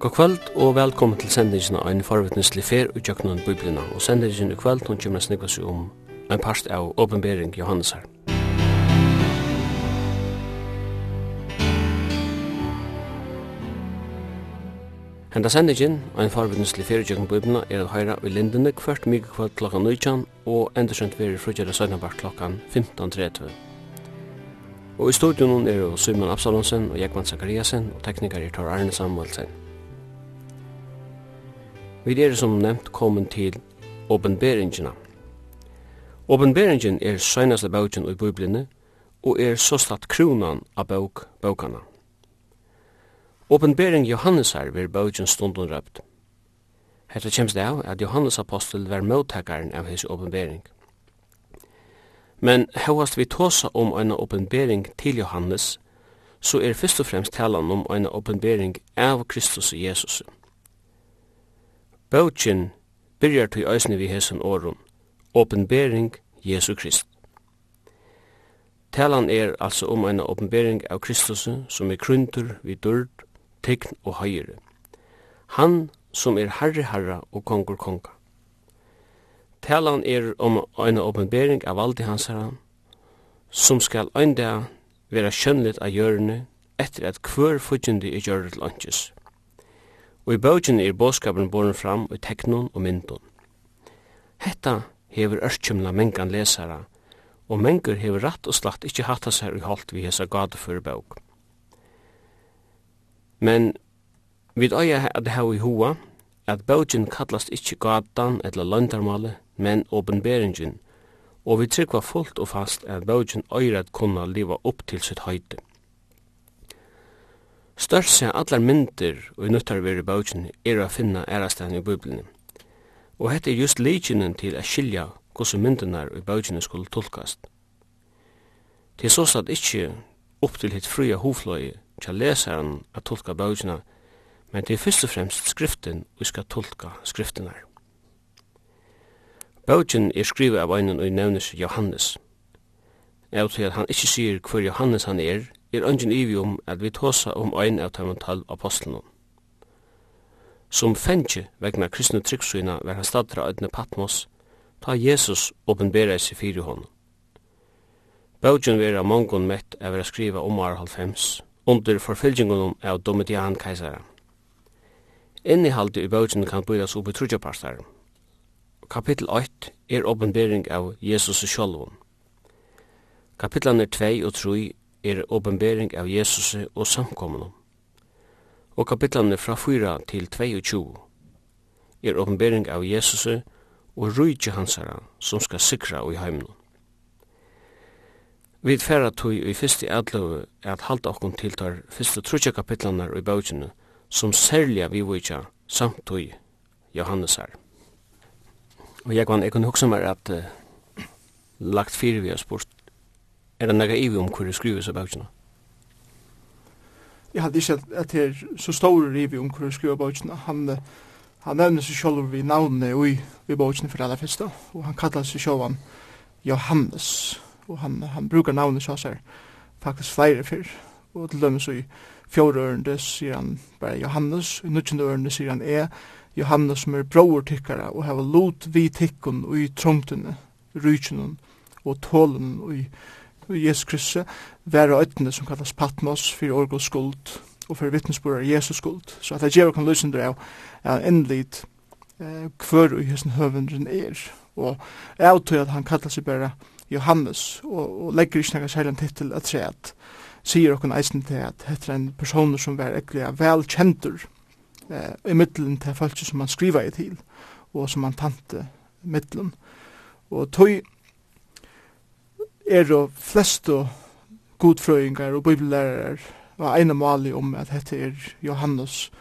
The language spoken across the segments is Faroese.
God kvöld og velkommen til sendingen av en forvittneslig fer og tjøkkenen biblina. Og sendingen i kvöld, hun kommer snakka seg om en part av åpenbering Johannesar. Henda sendingen av en forvittneslig fer og tjøkkenen biblina er at høyra i lindene kvart mye kvöld klokka 19 og endersent veri frugjer søgnabart klokka 15.30. Og i studion er Simon Absalonsen og Jekman Zakariasen og teknikar er Tor Arne Samuelsen. Vi er som nevnt kommet til åpenberingene. Åpenberingen er søgnaste bøkken i Bibelene, og er såstatt kronan av bøk bøkene. Åpenbering Johannesar vir bøkken stunden røpt. Hetta kjemst det av at Johannes apostel var møttakaren av hans åpenbering. Men hevast vi tåsa om en åpenbering til Johannes, så er først og fremst talan om en åpenbering av Kristus og Jesus. Bøtjen byrjar til eisne vi hesson åren, åpenbering Jesu Krist. Talan er altså om eina åpenbering av Kristus som er kryntur vi dörd, tekn og høyre. Han som er herre herra og kongur konga. Talan er om eina åpenbering av valdi hans herra, som skal ein dag vera skjønnligt av hjørne etter at hver fudgjende er gjørre til ønskes og i bøgjen er bådskapen boren fram i teknon og myndon. Hetta hever ørkjumla mengan lesara, og mengur hever ratt og slatt ikkje hatta seg i holdt vi hesa gadeføre bøg. Men vi øya at hau i hoa, at bøgjen kallast ikkje gadan eller løndarmale, men åpenberingin, og vi tryggva fullt og fast at bøgjen øyret kunna liva opp til sitt høyde. Størst allar myndir og i nuttar veri bautin er å finna ærastæðan i Bibelni. Og hette er just leikinen til a skilja hvordan myndinar i bautinu skulle tolkast. Til sås at ikkje opp til hitt fria hovfløy tja lesaren at tolka bautina, men det er først og fremst skriften vi skal tolka skriftenar. Bautin er skriva av einen og nevnes Johannes. Jeg tror at han ikkje sier hver Johannes han er, er ungen ivi om at vi tåsa om ein av dem tal apostlene. Som fengje vegna kristne tryggsyna var han stadra ødne Patmos, ta Jesus åpenbera seg fyrir hon. Bøtjen vera mongon mett av å skriva om ar halvfems, under forfylgjengene av Domitian kaisara. Innihaldi i bøtjen kan bøydas opp i trudjaparstar. Kapittel 8 er åpenbering av Jesus sjolvun. Kapitlaner 2 og 3 er åpenbering av Jesus og samkommende. Og kapitlene fra 4 til 22 er åpenbering av Jesus og rujtje hansara som skal sikra i heimene. Vi færa tog i fyrste adløve er at halda okkom til tar fyrste trutja kapitlanar i bautjene som særliga vi vujtja samtog Johannesar. Og jeg kan, jeg kan hugsa meg at uh, lagt fyrir vi har spurt Er det nega ivi om hvor du skriver seg bøkene? Jeg hadde ikke at det er så stor ivi om hvor du skriver bøkene. Han, han nevner seg selv ved navnet i, i bøkene for aller første, og han kallar seg selv han Johannes, og han, han brukar navnet seg faktisk flere fyr, og til dem så i fjore ørende sier han bare Johannes, i nødgjende ørende sier han er Johannes som er bror tykkara og hava lot vi tikkun og i trongtene, rujtjene og tålen og i Jesus Kristus være øytene som kallas Patmos for orgel skuld og for vittnesbord av Jesus skuld. Så at det gjør kan løsende det av endelig eh, hver og hesten høvendren er. Og jeg tror at han kallar seg bare Johannes og, og legger ikke noen særlig tittel at se at sier okkur eisen til at heter en person som var ekkert vel kjentur eh, i middelen til folk som han skriva i til og som han tante middelen. Og tog er og flestu godfrøyngar og bibellærarar var eina mali om at dette er Johannes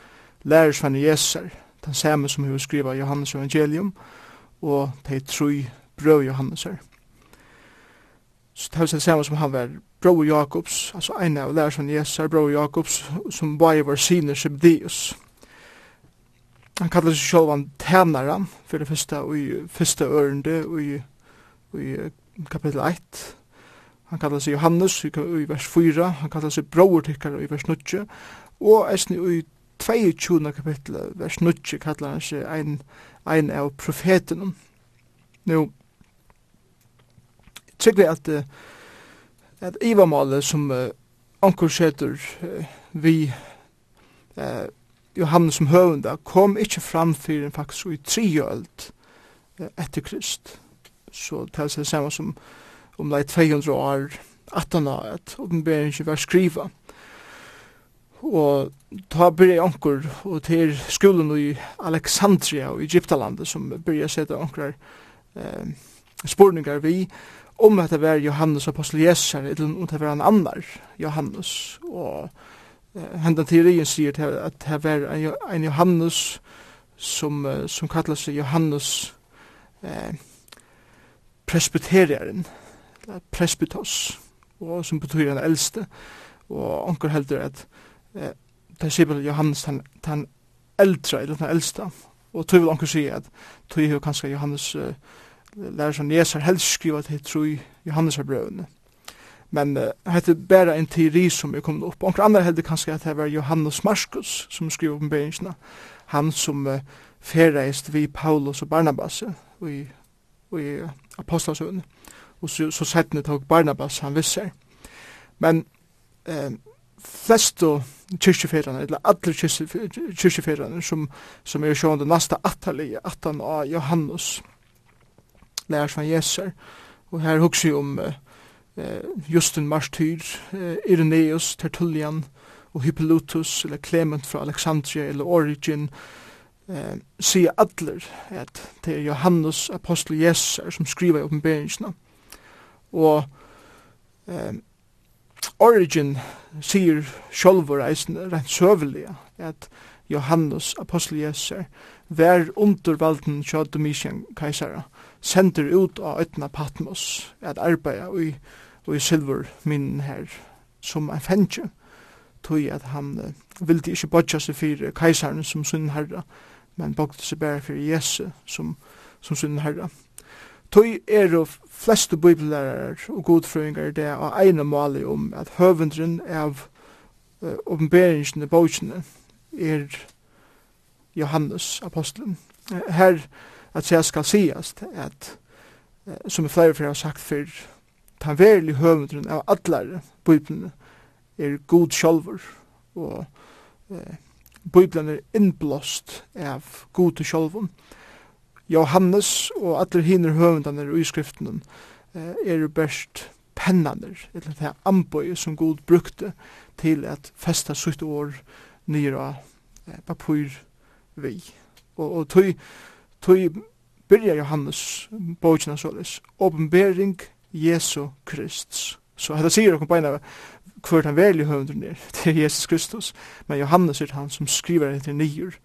lærersvann Jeser, den samme som hun skriva Johannes evangelium, og de tre brød Johannes her. Så det er samme som han var bro Jakobs, altså eina av lærersvann Jeser, bro Jakobs, som bare var siner Sebdius. Han kallar seg sjálf han tænaren, for det første og i første ørende og i, og i kapitel 1, Han kallar seg Johannes i vers 4, han kallar seg Brauer tikkar i vers 9, og eisne i 22. kapittel, vers 9, kallar han seg ein, ein av profeten. Nå, tryggvi at, at Ivamålet som uh, ankur setur uh, vi uh, Johannes som høvunda kom ikkje fram fyrir faktisk i 3 öld uh, etter Krist. Så det er det samme som om lei 200 år attana at oppenberingen var skriva. Og ta byrja anker og til skolen i Alexandria og Egyptalandet som byrja seta anker eh, spurningar vi om at det var Johannes apostel Jesus eller om det var en annar Johannes og eh, hendan teorien sier at det var en Johannes som, som kallar seg Johannes eh, presbyteriaren det presbytos, og som betyr en eldste, og onker heldur at eh, det sier bare Johannes den, den eldre, eller den eldste, og tog vil onker sier at tog jo kanskje Johannes uh, lærer som neser helst skriva til tru Johannes er brøvene. Men uh, hette bæra en teori som er kommet opp. Onker andre heldur kanskje at det var Johannes Markus som skriver oppenberingsene, han som uh, ferreist vi Paulus og Barnabas i, i uh og så, så settene tok Barnabas han visser. Men eh, flestu kyrkjefyrrene, eller alle kyrkjefyrrene som, som er sjående nasta attalige, attan av Johannes, lærer som Jeser, og her hugsi om eh, Justin Martyr, eh, Irenaeus, Tertullian, og Hippolytus, eller Clement fra Alexandria, eller Origin, eh, sier atler at det er Johannes apostel Jeser som skriver i oppenberingsna og um, origin sier sjolvor eisen rent søvelig at Johannes apostel Jeser vær undervalden valden Domitian kaisara sender ut av øtna Patmos at arbeida i, i silver minnen her som en fengje tog at han uh, vildi ikkje bodja seg fyrir kaisaren som sunn herra men bogte seg bare fyrir Jesu som, som sunn herra. Tøy er jo fleste bibellærer og godfrøyngar det av eina mali om at høvendren av åpenberingen uh, i bøkene er Johannes apostelen. Her at jeg skal siast at uh, som flere flere har sagt før ta verlig høvendren av allar bøyblene er god sjolver og uh, bøyblene er innblåst av god sjolven. Johannes og allir hinner høvendaner i skriften eh, er best pennaner, eller det ambøye som Gud brukte til at festa sutt år nyra eh, papur vi. Og, og tog, tog byrja Johannes bøkina såles, åpenbering Jesu Kristus. Så hetta sier okkur beina hver han verlige høvendren er, til Jesus Kristus, men Johannes er han som skriver etter nyer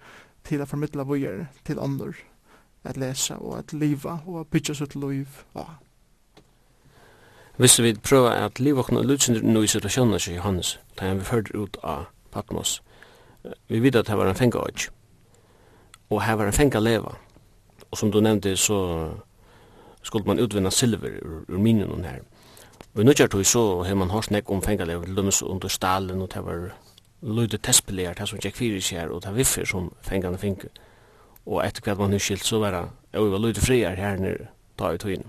til å formidla vågjere til andre at lesa og at liva og at bytja sitt liv. Ja. Hvis vi prøver at liva og lutsin nu i situasjonen sier Johannes, da han vi ført ut av Patmos, vi vet at her var en fenga og og her var en fenga leva. Og som du nevnte så skulle man utvinna silver ur, ur minen her. Og i nødjar tog så har man hørt nek om fenga leva, lummes under stalen og det var løyde testbelegar, det som tjekk fyrir sier og det var viffer som fengane fingur og etter hvert man er skilt så var det var lite frier her nere ta ut og inn.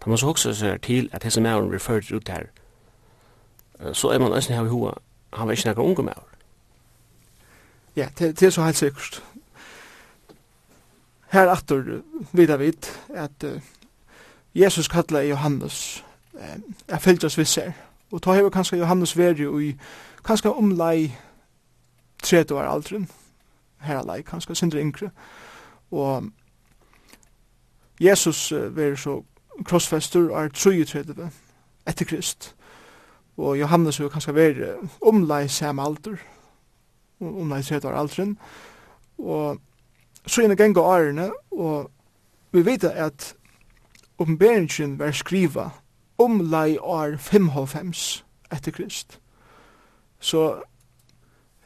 Da man så også ser til at hese mæren blir ført ut her, så er man ønskelig her i hoa, han var ikke nekka unge mæren. Ja, det, er så helt sikkert. Her atter vidar vidt at uh, Jesus kallar Johannes uh, er oss visser. Og ta hever kanskje Johannes veri i kanskje omlai 30 år aldrin herra lei, kanskje sindre yngre. Og Jesus uh, var så krossfester og er 33 etter Krist. Og Johannes var kanskje var omlai sam alder, omlai 30 år alderen. Og så inn inne genga årene, og vi vet at oppenberingen var skriva omlai år 55 etter Krist. Så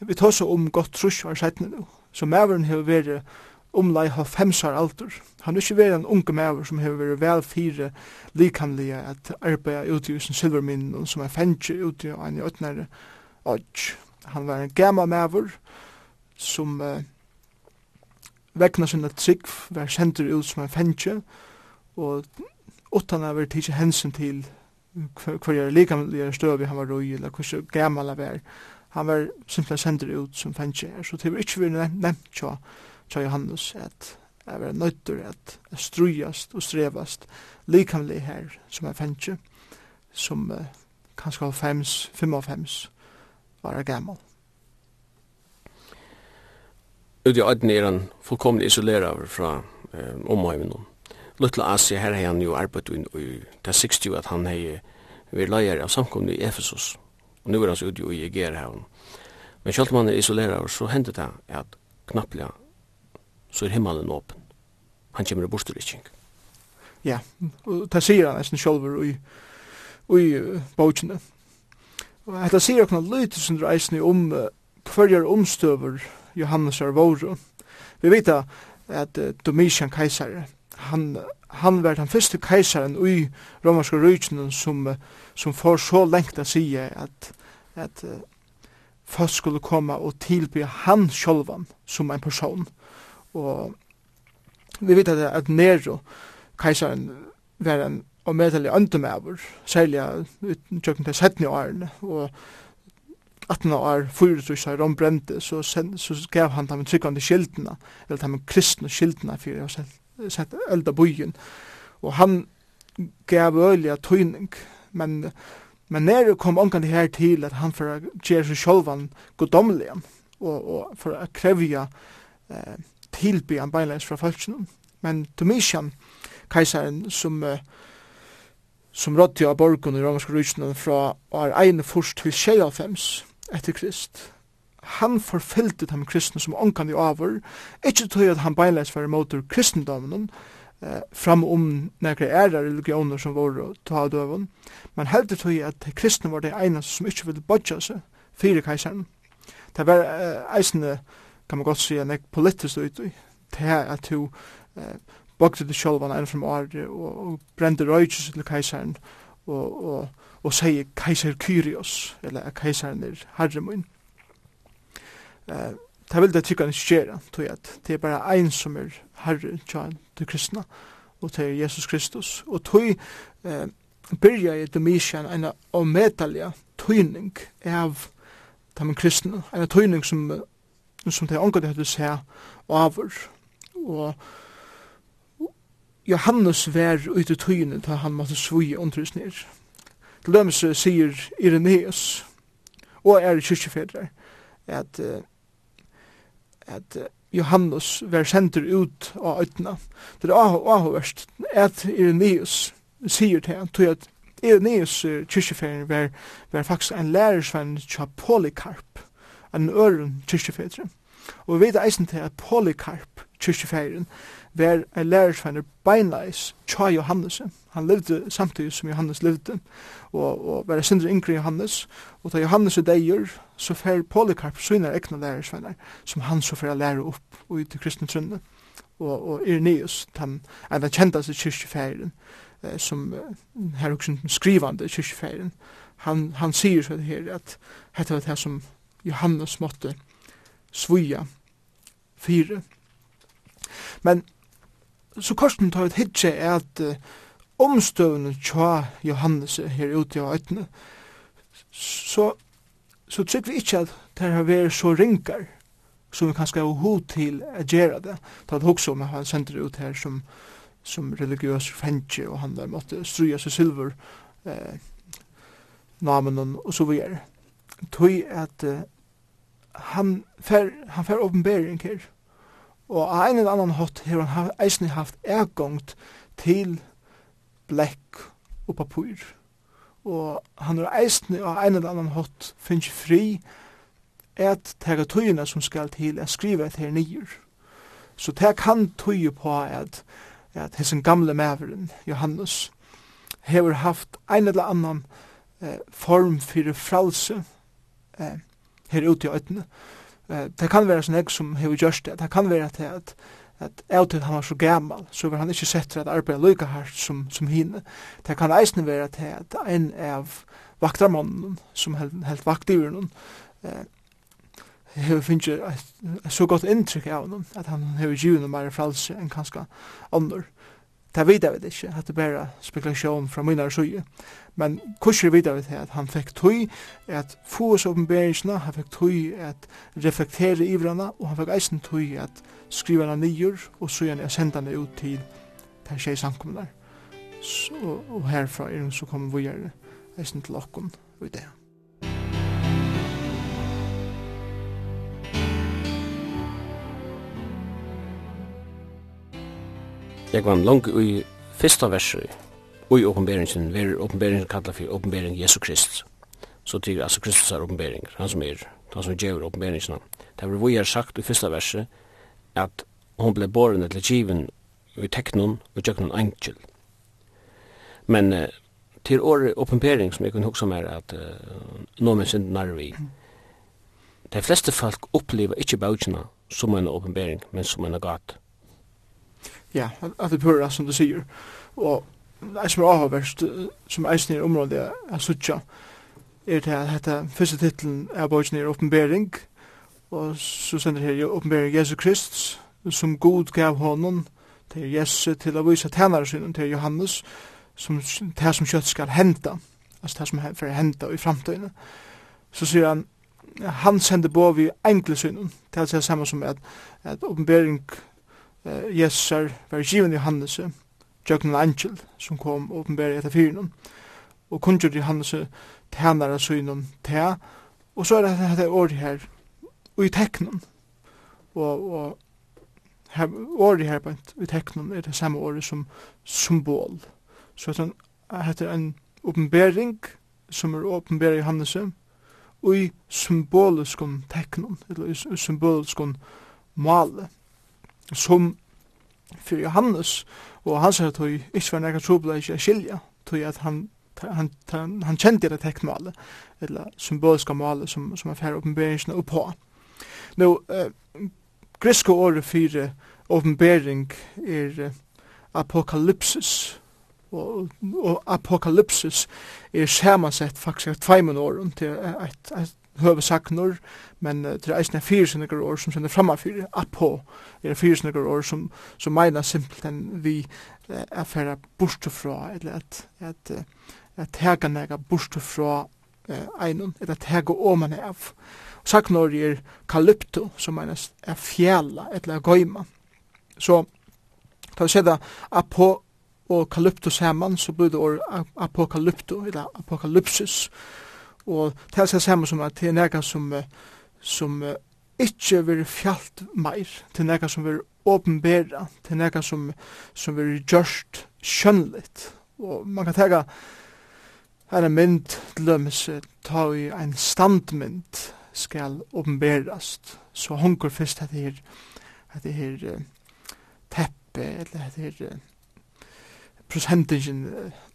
vi tar så om godt trus var sett nå. Så maveren har vært omlai ha femsar alder. Han er ikke vært en unge maver som har vært vel fire likanlige at arbeida ute i sin silverminn og som er fengje ute i en øtnare og Han var en gamma maver som uh, vegna sinna trygg var sendur ut som en fengje og utan av er tidsi hensin til hver er likamlige støvi han var roi eller hversu gammal han var han var simpelthen sender ut som fengt så det var ikke vi nevnt tja, tja Johannes at jeg var nøytur at strujast og strevast likamlig her som er fengt som uh, kanskje 5, 55 var gammel. Ute i øyden er han fullkomlig isoleret fra eh, omhøymen. Lutla Asia, her har han jo arbeidt i, det 60 at han har vært leier av samkomne i Efesos. Og nu er han så ute i Egerhavn. Men selv om han er isolerer, så hender det at knapplega så er himmelen åpen. Han kommer i borsterikking. Ja, og det sier han nesten selv i, i bøkene. Og dette sier han lyder sin reisende om hverjar omstøver Johannes er våre. Vi vet at uh, Domitian keiser, han han var den første keisaren i romerske rujtjen som, som får så lengt å si at, at uh, folk skulle komme og tilby han sjolvan som en person. Og vi vet at, at Nero, keisaren, var en og medelig øndemæver, særlig utjøkken til 17 årene, og 18 år, 4 trusser, Rom brente, så, så gav han dem tryggande skyldene, eller dem kristne skyldene, for jeg har selv sett elda byen. Og han gav øyelig tøyning, men, men nere kom ångan her til at han for å gjøre seg sjolvan godomlig, og, og for å krevja eh, tilby han beinleis fra falskjennom. Men Domitian, keisaren som eh, som rådde av borgen i romerske rysene fra år 1 først til 25 etter Krist, han forfyllte dem kristne som onkan i avur, ikkje tog at han beinleis var motor kristendomen, eh, fram om nekre æra religioner som var ta døven, men heldur tog at kristne var de einaste som ikkje ville bodja seg fyrir kaiseren. Det var eh, eisne, kan man godt sige, nek politisk ut i, det at du eh, bogte det sjolvan enn fram året og, og brende røyjus til kaiseren og, og, og sier kaiser Kyrios, eller kaiseren er herre eh, det vil det tykkan skjera gjøre, at det er bare ein som er herre til til kristna og til Jesus Kristus, og tog eh, byrja i Domitian en omedalja tøyning av de kristna en tøyning som, som det er omgått høyde seg over, og Johannes vær ute i tøyene til han måtte svige undervisninger. Til dem sier Irenaeus, og er kyrkjefedrar, at uh, at Johannes var sendur ut av øytna. Det er avhåverst at Ireneus sier til han, tog at Ireneus kyrkjefeir var, var faktisk en lærersvenn til Polycarp, en øren kyrkjefeir. Og vi vet eisen til at Polycarp kyrkjefeiren var en lærersvenn beinleis til Johannes. Johannes han levde samtidig som Johannes levde, og, og var sindre yngre Johannes, og da Johannes er deier, så fer Polikarp sine egna lærersvenner, som han så fer lære opp og ut til kristne trunne, og, og Ireneus, han, han kjente seg kyrkjefæren, eh, som her også skrivande kyrkjefæren, han, han sier så det her, at dette var det som Johannes måtte svoja fire. Men så korsen tar et hitje er at omstøvende tja Johannes her ute av øytene, så, så trykker vi ikke at det har vært så ringar som vi kanskje har hod til å gjøre det. Det er også om at han sender ut her som, som religiøs fengje, og han der måtte struja seg silver eh, namen og så videre. Tøy at eh, han fer, han fer åpenbering her, og av en eller annan hatt har han eisen haft ergångt til blekk og papur. Og han er eisne av en eller annan hatt finnst fri et tega tøyina som skal til a skriva et her nyer. Så det kan tøye på at, at hessin gamle maveren, Johannes, hever haft ein eller annan eh, form fyrir fralse eh, her ute i øytene. Eh, det kan være sånn jeg som hever gjørst det. Det kan være til at at av til han var så gammal, så var han ikke sett til at arbeid lykka hardt som, som hine. Det kan eisne være til at en av vaktarmannen som held, held vakt i urnen, eh, hever finnje så godt inntrykk av honom at han hever noe mer fralse enn kanska annor. Det vet vi ikke, at det bare spekulasjon fra mine søye. Men kurser vet vi at han fikk tøy at få oss åpenberingsene, han fikk tøy at reflektere ivrana, og han fikk eisen tøy at skriva henne nyer, og så gjerne jeg senda henne ut til den tjej samkommunar. Så, og herfra er hun så kommer vi gjerne eisen til okken og det. Jeg var langt i fyrsta verset i åpenberingen, hver åpenberingen kallet for åpenbering Jesu Krist. Så tykker altså Kristus er åpenbering, han som er, han som gjør åpenberingen. Det var vi har sagt i fyrsta verset, at hon ble boren til kiven i teknon og tjøknon angel. Men uh, til året oppenpering som jeg kunne huske mer at uh, nå med synd narvi, de fleste folk opplever ikke bautjena som en oppenpering, men som en agat. Ja, at det pura som du sier. Og det som er avhåverst, som eisen i området er suttja, er til at dette første titlen er bautjena i oppenpering, Og så sender her oppenbering Jesus Krist, som god gav honom, til Jesus til å vise tænare synen til Johannes, som det som kjøtt skal henta, altså det som er for å henta i framtiden. Så sier han, han sender på vi enkle synen, det er det samme som at, at oppenbering uh, Jesus er var given Johannes, Jøgnen Angel, som kom og oppenbæring etter fyren, og kunngjør Johannes tænare synen til, og så er det dette året her, i teknen. Og, og her, året her på i teknen er det samme året som symbol. Så det heter en oppenbering som er oppenbering i Johannese og i symboliskon teknen, eller i symboliskon male, som for Johannes og hans her tog ikke var nekka trobleik skilja, tog at han han han han kjente det teknmale eller symboliska male som som affär uppenbarelsen upp på. Nå, eh, greske året for åpenbering er uh, apokalypsis, og, og apokalypsis er samansett faktisk av tveimen åren til et, et høvesaknor, men uh, til eisne fyrsynnegar år som sender framafyrir, apo, er fyrsynnegar år som, som meina simpelt enn vi uh, er færa bortefra, eller at, at, uh, at tega nega bortefra uh, einun, eller tega oman av. Saknori er kalypto, som meinas er fjæla, etla goima. Så, ta vi seda apo og kalypto saman, så blir det or apokalypto, eller apokalypsis. Og det er saman som at det er nega som, som ikkje vil fjalt meir, til nega som vil åpenbæra, er nega som, som vil gjørst skjønnligt. Og man kan tega, Her er mynd til dømes ta i en standmynd skal åpenberast. Så hungur fyrst at det er at det er teppe, eller at det her prosentingen,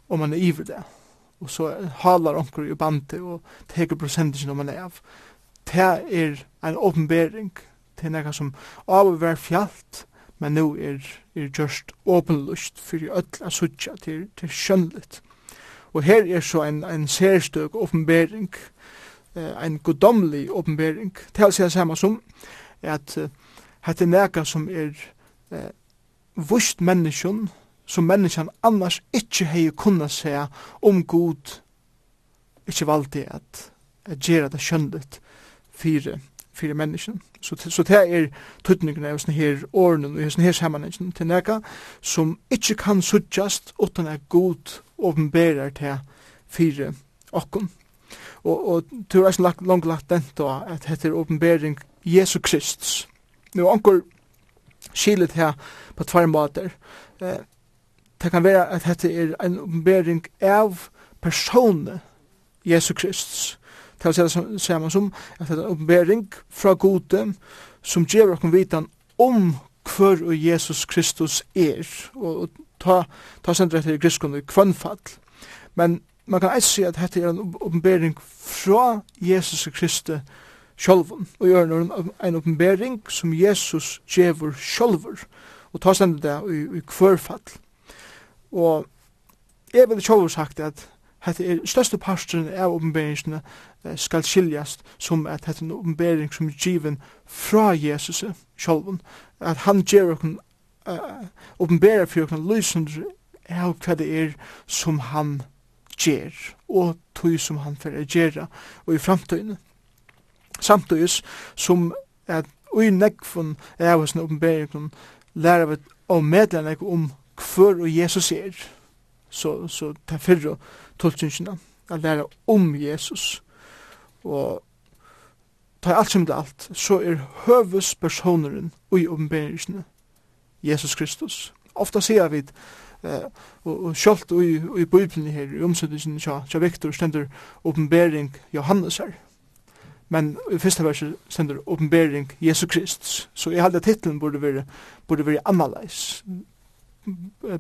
om man er iver det. Og så halar hungur i bandet og teker prosentingen om man er av. Det er en åpenbering til nekka som av og vær fjallt, men nu er, er just åpenlust fyrir öll a sutja til, til skjønnligt. Og her er så en, en særstøk oppenbering, eh, en godomlig åpenbering. Det er det samme som at uh, hette neka som er eh, vust menneskjon, som menneskjon annars ikkje hei kunna seg om god ikkje valdi at, at gjera det skjøndet fire fyrir menneskjen. Så, så det er tøtningen av sånne her årene og sånne her sammenhengen til nega som ikkje kan suttjast utan at god åpenberar til fyrir okkon og, og tur er lagt, langt lagt dent og at hette er åpenbering Jesu Kristus. Nå anker skilet her på tvær måter. Eh, det kan være at hette er en åpenbering av personen Jesu Kristus. Det vil si det som at det er en oppenbering fra gode som gjør oss vitan om hver og Jesus Kristus er. Og ta, ta sender etter i griskene i kvannfall. Men man kan eist si at dette er en oppenbering fra Jesus Kristi sjolvun, og gjør en, en oppenbering som Jesus gjevur sjolvur, og ta stendet det i, i kvørfall. Og jeg vil sjolvur sagt at hette er største parten av oppenberingene skal skiljast som at hette er en oppenbering som er given fra Jesus sjolvun, at han gjør okken uh, oppenberer for okken lysen av hva det er som han ger og tog som han fer gera og i framtøyne. Samtøys som at ui nekvun er hos en oppenbering lærer vi og medler nek om hver og Jesus er så, så ta fyrre tolkningsina at læra om Jesus og ta alt som det alt så er høves personeren ui oppenberingen Jesus Kristus. Ofta sier vi og, og sjølt i, i Bibelen her, i omsettelsen tja, tja Viktor, stender åpenbering Johannes her. Men i første verset stender åpenbering Jesu Kristus. Så jeg halde titlen burde være, burde være annerleis.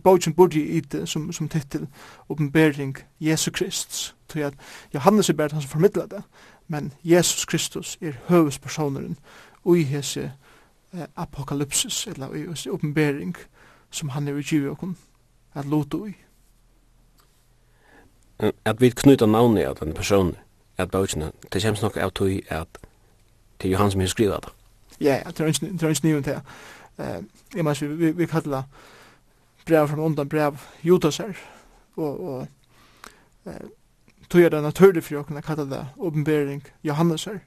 Bogen burde i det som, som titel, åpenbering Jesu Kristus. Så at Johannes er bare han som formidler det, men Jesus Kristus er høvespersoneren og hese eh, apokalypsis, eller i hese åpenbering som han er i givet at luta ui. At vi knyta navnet av den personen, at bøkene, det kommer nok av tog at det er Johan som har skrivet det. Ja, det er ikke nødvendig til. Jeg mener, vi, vi kallar brev fra undan brev Judasar, og, og uh, tog er det naturlig for å kalla det åpenbering her,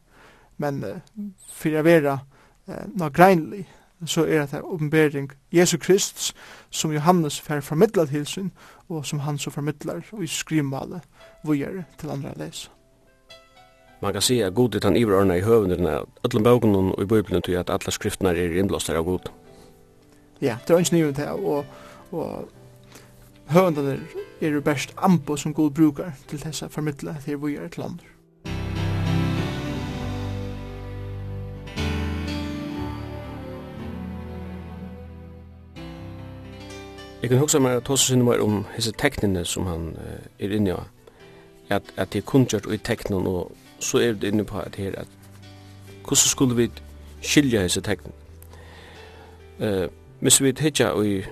men uh, for å være uh, noe greinlig, så er det oppenbering Jesu Krist som Johannes fer formidlet til sin, og som han så formidler og i skrivmale vujere til andre les. Man kan si at god er den iverordna i høvenderne, at alle og i bøyblen til at alle skriftene er innblåst av god. Ja, det er ikke nye til, og, og høvenderne er det best ambo som god brukar til dessa formidla til vujere til andre. Jeg kan huske meg at hos sinne om hese teknene som han uh, er inne av. At, at det er kunngjørt og i teknene, og så er det inne på at her at hvordan skulle vi skilja hese teknene? Uh, hvis vi hitja i,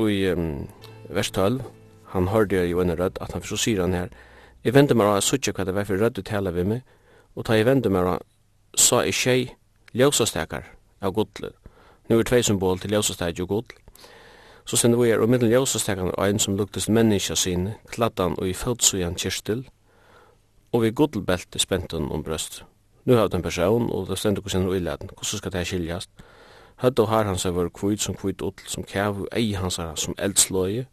i um, vers 12, han hørte jo en rødt, at han så sier han her, jeg venter meg av suttje hva det var for rødt du taler vi meg, og ta jeg venter meg av, sa jeg tjei, ljøsastekar av godlet, Nu er tvei symbol til ljøsastegi og god. Så sender vi er og middel ljøsastegan er ein som luktes menneska sin, kladdan og i fødsujan kirstil, og vi goddelbelte spenten om brøst. Nu har den person, og det stendur hvordan hun illaden, hvordan skal det skiljast? Hødd og har hans er vår kvitt som kvitt utl, som kæv, ei hans er som eldsløye,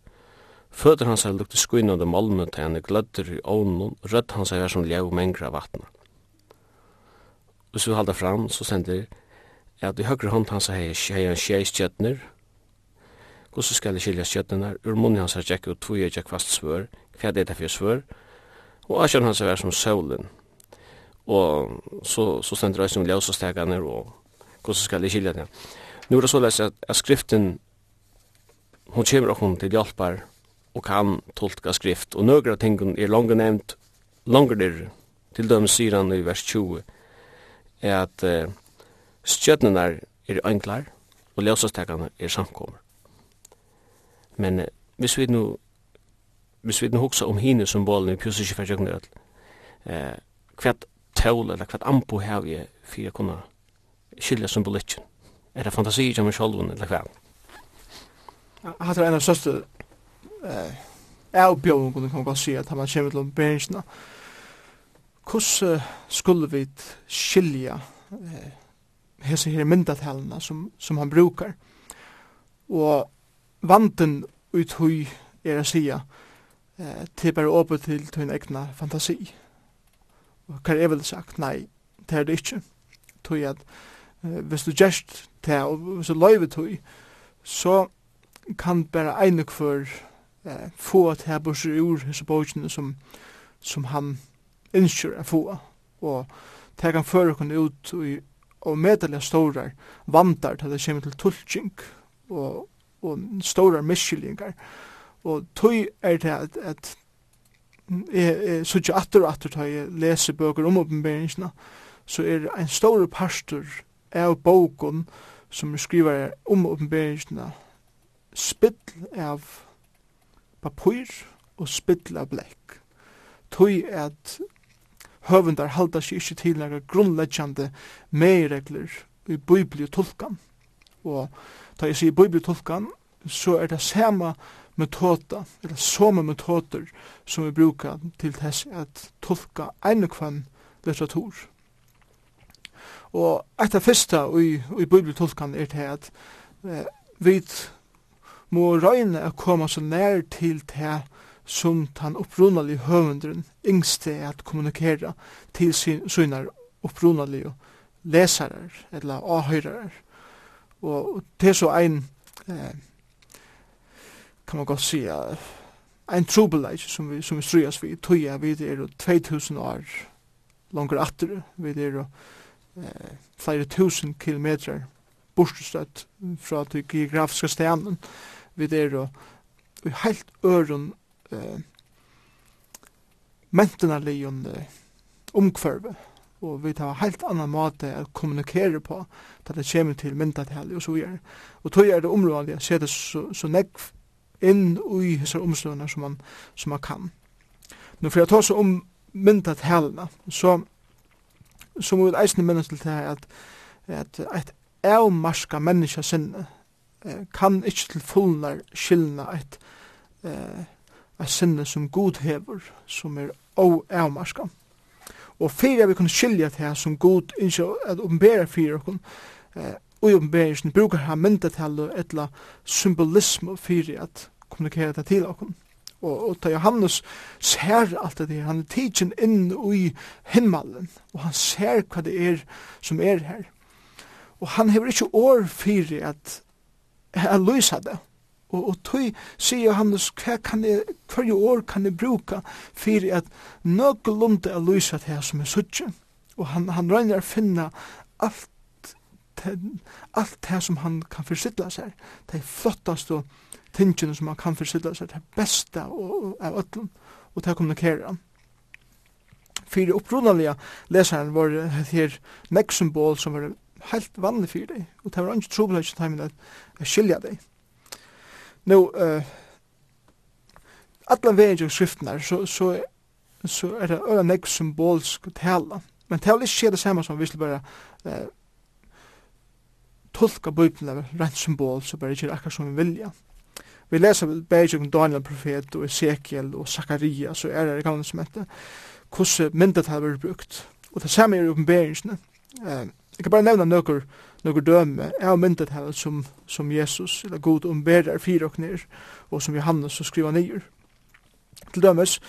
Føtter hans er lukte skuinnande malmene til henne glødder i ovnen, rødt hans er som ljev mengra vatna. Hvis vi halda fram, så sender at i høyre hånd hans hei hei han sjei stjøtner, hvordan skal jeg skilja stjøtnerna, ur munni hans har tjekk og tvoi jeg tjekk fast svør, hva er det for svør, og asjan hans er som solen, og så, så stender det som ljøsastegane, og hvordan skal jeg skilja det. Nu er det så at, at skriften, hun kommer okkur til hjelpar, og kan tolka skrift, og nøgra tingun er langt nevnt, langer der, til dømes sier han i vers 20, er at uh, stjøtnene er øynglar, og løsastekene er samkommer. Men eh, hvis vi nu hvis vi nu hoksa om hine symbolen i pjusi kifra jökna öll, eh, hvert tål eller hvert ampo har vi fyrir a kunna skilja symbolikken. Er det fantasi i meg sjolvun eller hva? Hatt er en av søste eh, avbjøvun kunne man godt si at man kommer til beringsna. Hvordan skulle vi skilja eh, hese her myndatalene som, som han brukar. Og vanten ut hui er å sia eh, til bare åpå til til en egna fantasi. Og hva er vel sagt? Nei, det er det ikke. Tui at eh, hvis du gjerst til, og hvis du løyver tøy, så kan bare einig for eh, få at her borser ur hese bøkene som, som han innskjør er få. Og det kan føre kunne ut i og medelig store vandar til det kommer til tulking og, og store miskyllingar. Og tøy er det at, at jeg, jeg atter og atter da jeg leser bøker om oppenberingsna, så er ein en stor pastor av boken som skriver om oppenberingsna spill av papur og spill av blekk. Tøy at høvundar halda seg ikkje til nega grunnleggjande meiregler i bibliotulkan. Og da jeg sier bibliotulkan, så er det sama metoda, eller samme metoder som vi brukar til tess at tolka einekvann litteratur. Og etter fyrsta i, i bibliotulkan er det at eh, vi må røyne å komme så nær til det som den opprunalige høvendren yngste at kommunikera til sin, sine opprunalige lesere eller avhøyrere. Og det er så ein, eh, kan man godt si, en trubelage som vi, som vi strøyas vi tog vi er 2000 år langer atter, vi er eh, flere tusen kilometer bortstøtt fra det geografiske stenen, vi er i helt øren eh, mentenarligen eh, omkvarve. Og vi tar helt annan måte å kommunikere på da det kommer til myndatale og så videre. Og tog er det området å se det så, så nekv inn i disse omstående som man, som man kan. Nå for jeg tar så om myndatalene, så, så må vi eisne minnes til det at, at et avmarska menneska sinne kan ikke til fullnar skillna et eh, a sinne som god hever, som er oavmarska. Og fyrir vi kunne skilja til her som god innskje at oppenbæra fyrir okkur, eh, og i oppenbæringen brukar her myndetallet etla symbolisme fyrir at kommunikera det til okkur. Og, og ta Johannes ser alt det her, han er tidsin inn i himmelen, og han ser hva det er som er her. Og han hever ikke år fyrir at, jeg at det, Og, og tøy sier Johannes, hva kan jeg, hver år kan jeg bruka fyrir at nøkulunde er lysa til her som er suttje. Og han, han røyner å finna alt alt det som han kan forsidla seg, det flottaste tingene som han kan forsidla seg, det er av ötlun, og det kommunikerer han. Fyrir opprunalega lesaren var her nek symbol som var helt vanlig fyrir deg, og det var ikke trobelig at skilja deg. Nå, uh, allan vegin og skriftnar, så, så, så er det øyla nek symbolsk tala. Men tala ikke er det samme som vi skulle bare uh, tolka bøyblina rent symbol, så bara ikke akkurat som vi vilja. Vi läser bare om Daniel profet og Ezekiel og Zakaria, så er det i som heter, hvordan myndet har brukt. Og det samme er i Eh, Uh, jeg kan bara nevna nøkker noen døme av myndet her som, som Jesus, eller god omberer fire og nir, og som Johannes som skriver nyer. Til dømes,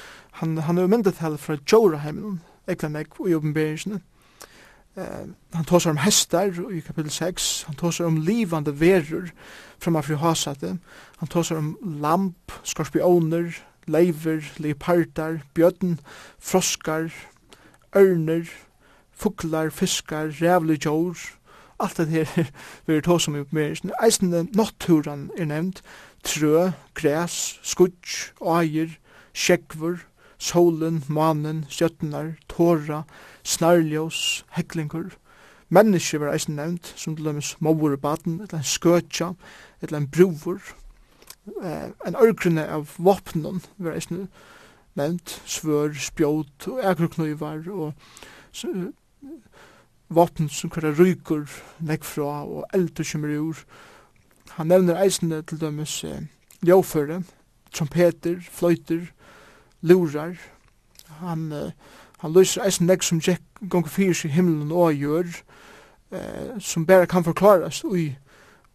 han, han er myndet her fra Joraheimen, ekla meg i omberingene. Uh, han tåsar om hestar i kapitel 6, han tåsar om livande verur framför hasate, han tåsar om lamp, skorpioner, leiver, leopardar, bjødn, froskar, ørner, fuklar, fiskar, rævlig jord, alt det her vi er tås om i oppmerkelsen. Eisen naturen er nevnt, trø, græs, skudj, eier, sjekver, solen, manen, stjøttenar, tåra, snarljós, heklingur. Menneske var eisen nevnt, som til dømes mauer baden, eller en skøtja, eller en brover. Eh, en ørgrunne av vopnen var eisen nevnt, svør, spjót, og egroknøyvar, og våpen som kvar ryker nekk fra og eld som er ur. Han nevner eisende til dømes eh, ljåføre, trompeter, fløyter, lurar. Han, eh, han løser eisende nekk som Jack gong fyrir seg himmelen og gjør, eh, som bare kan forklares ui,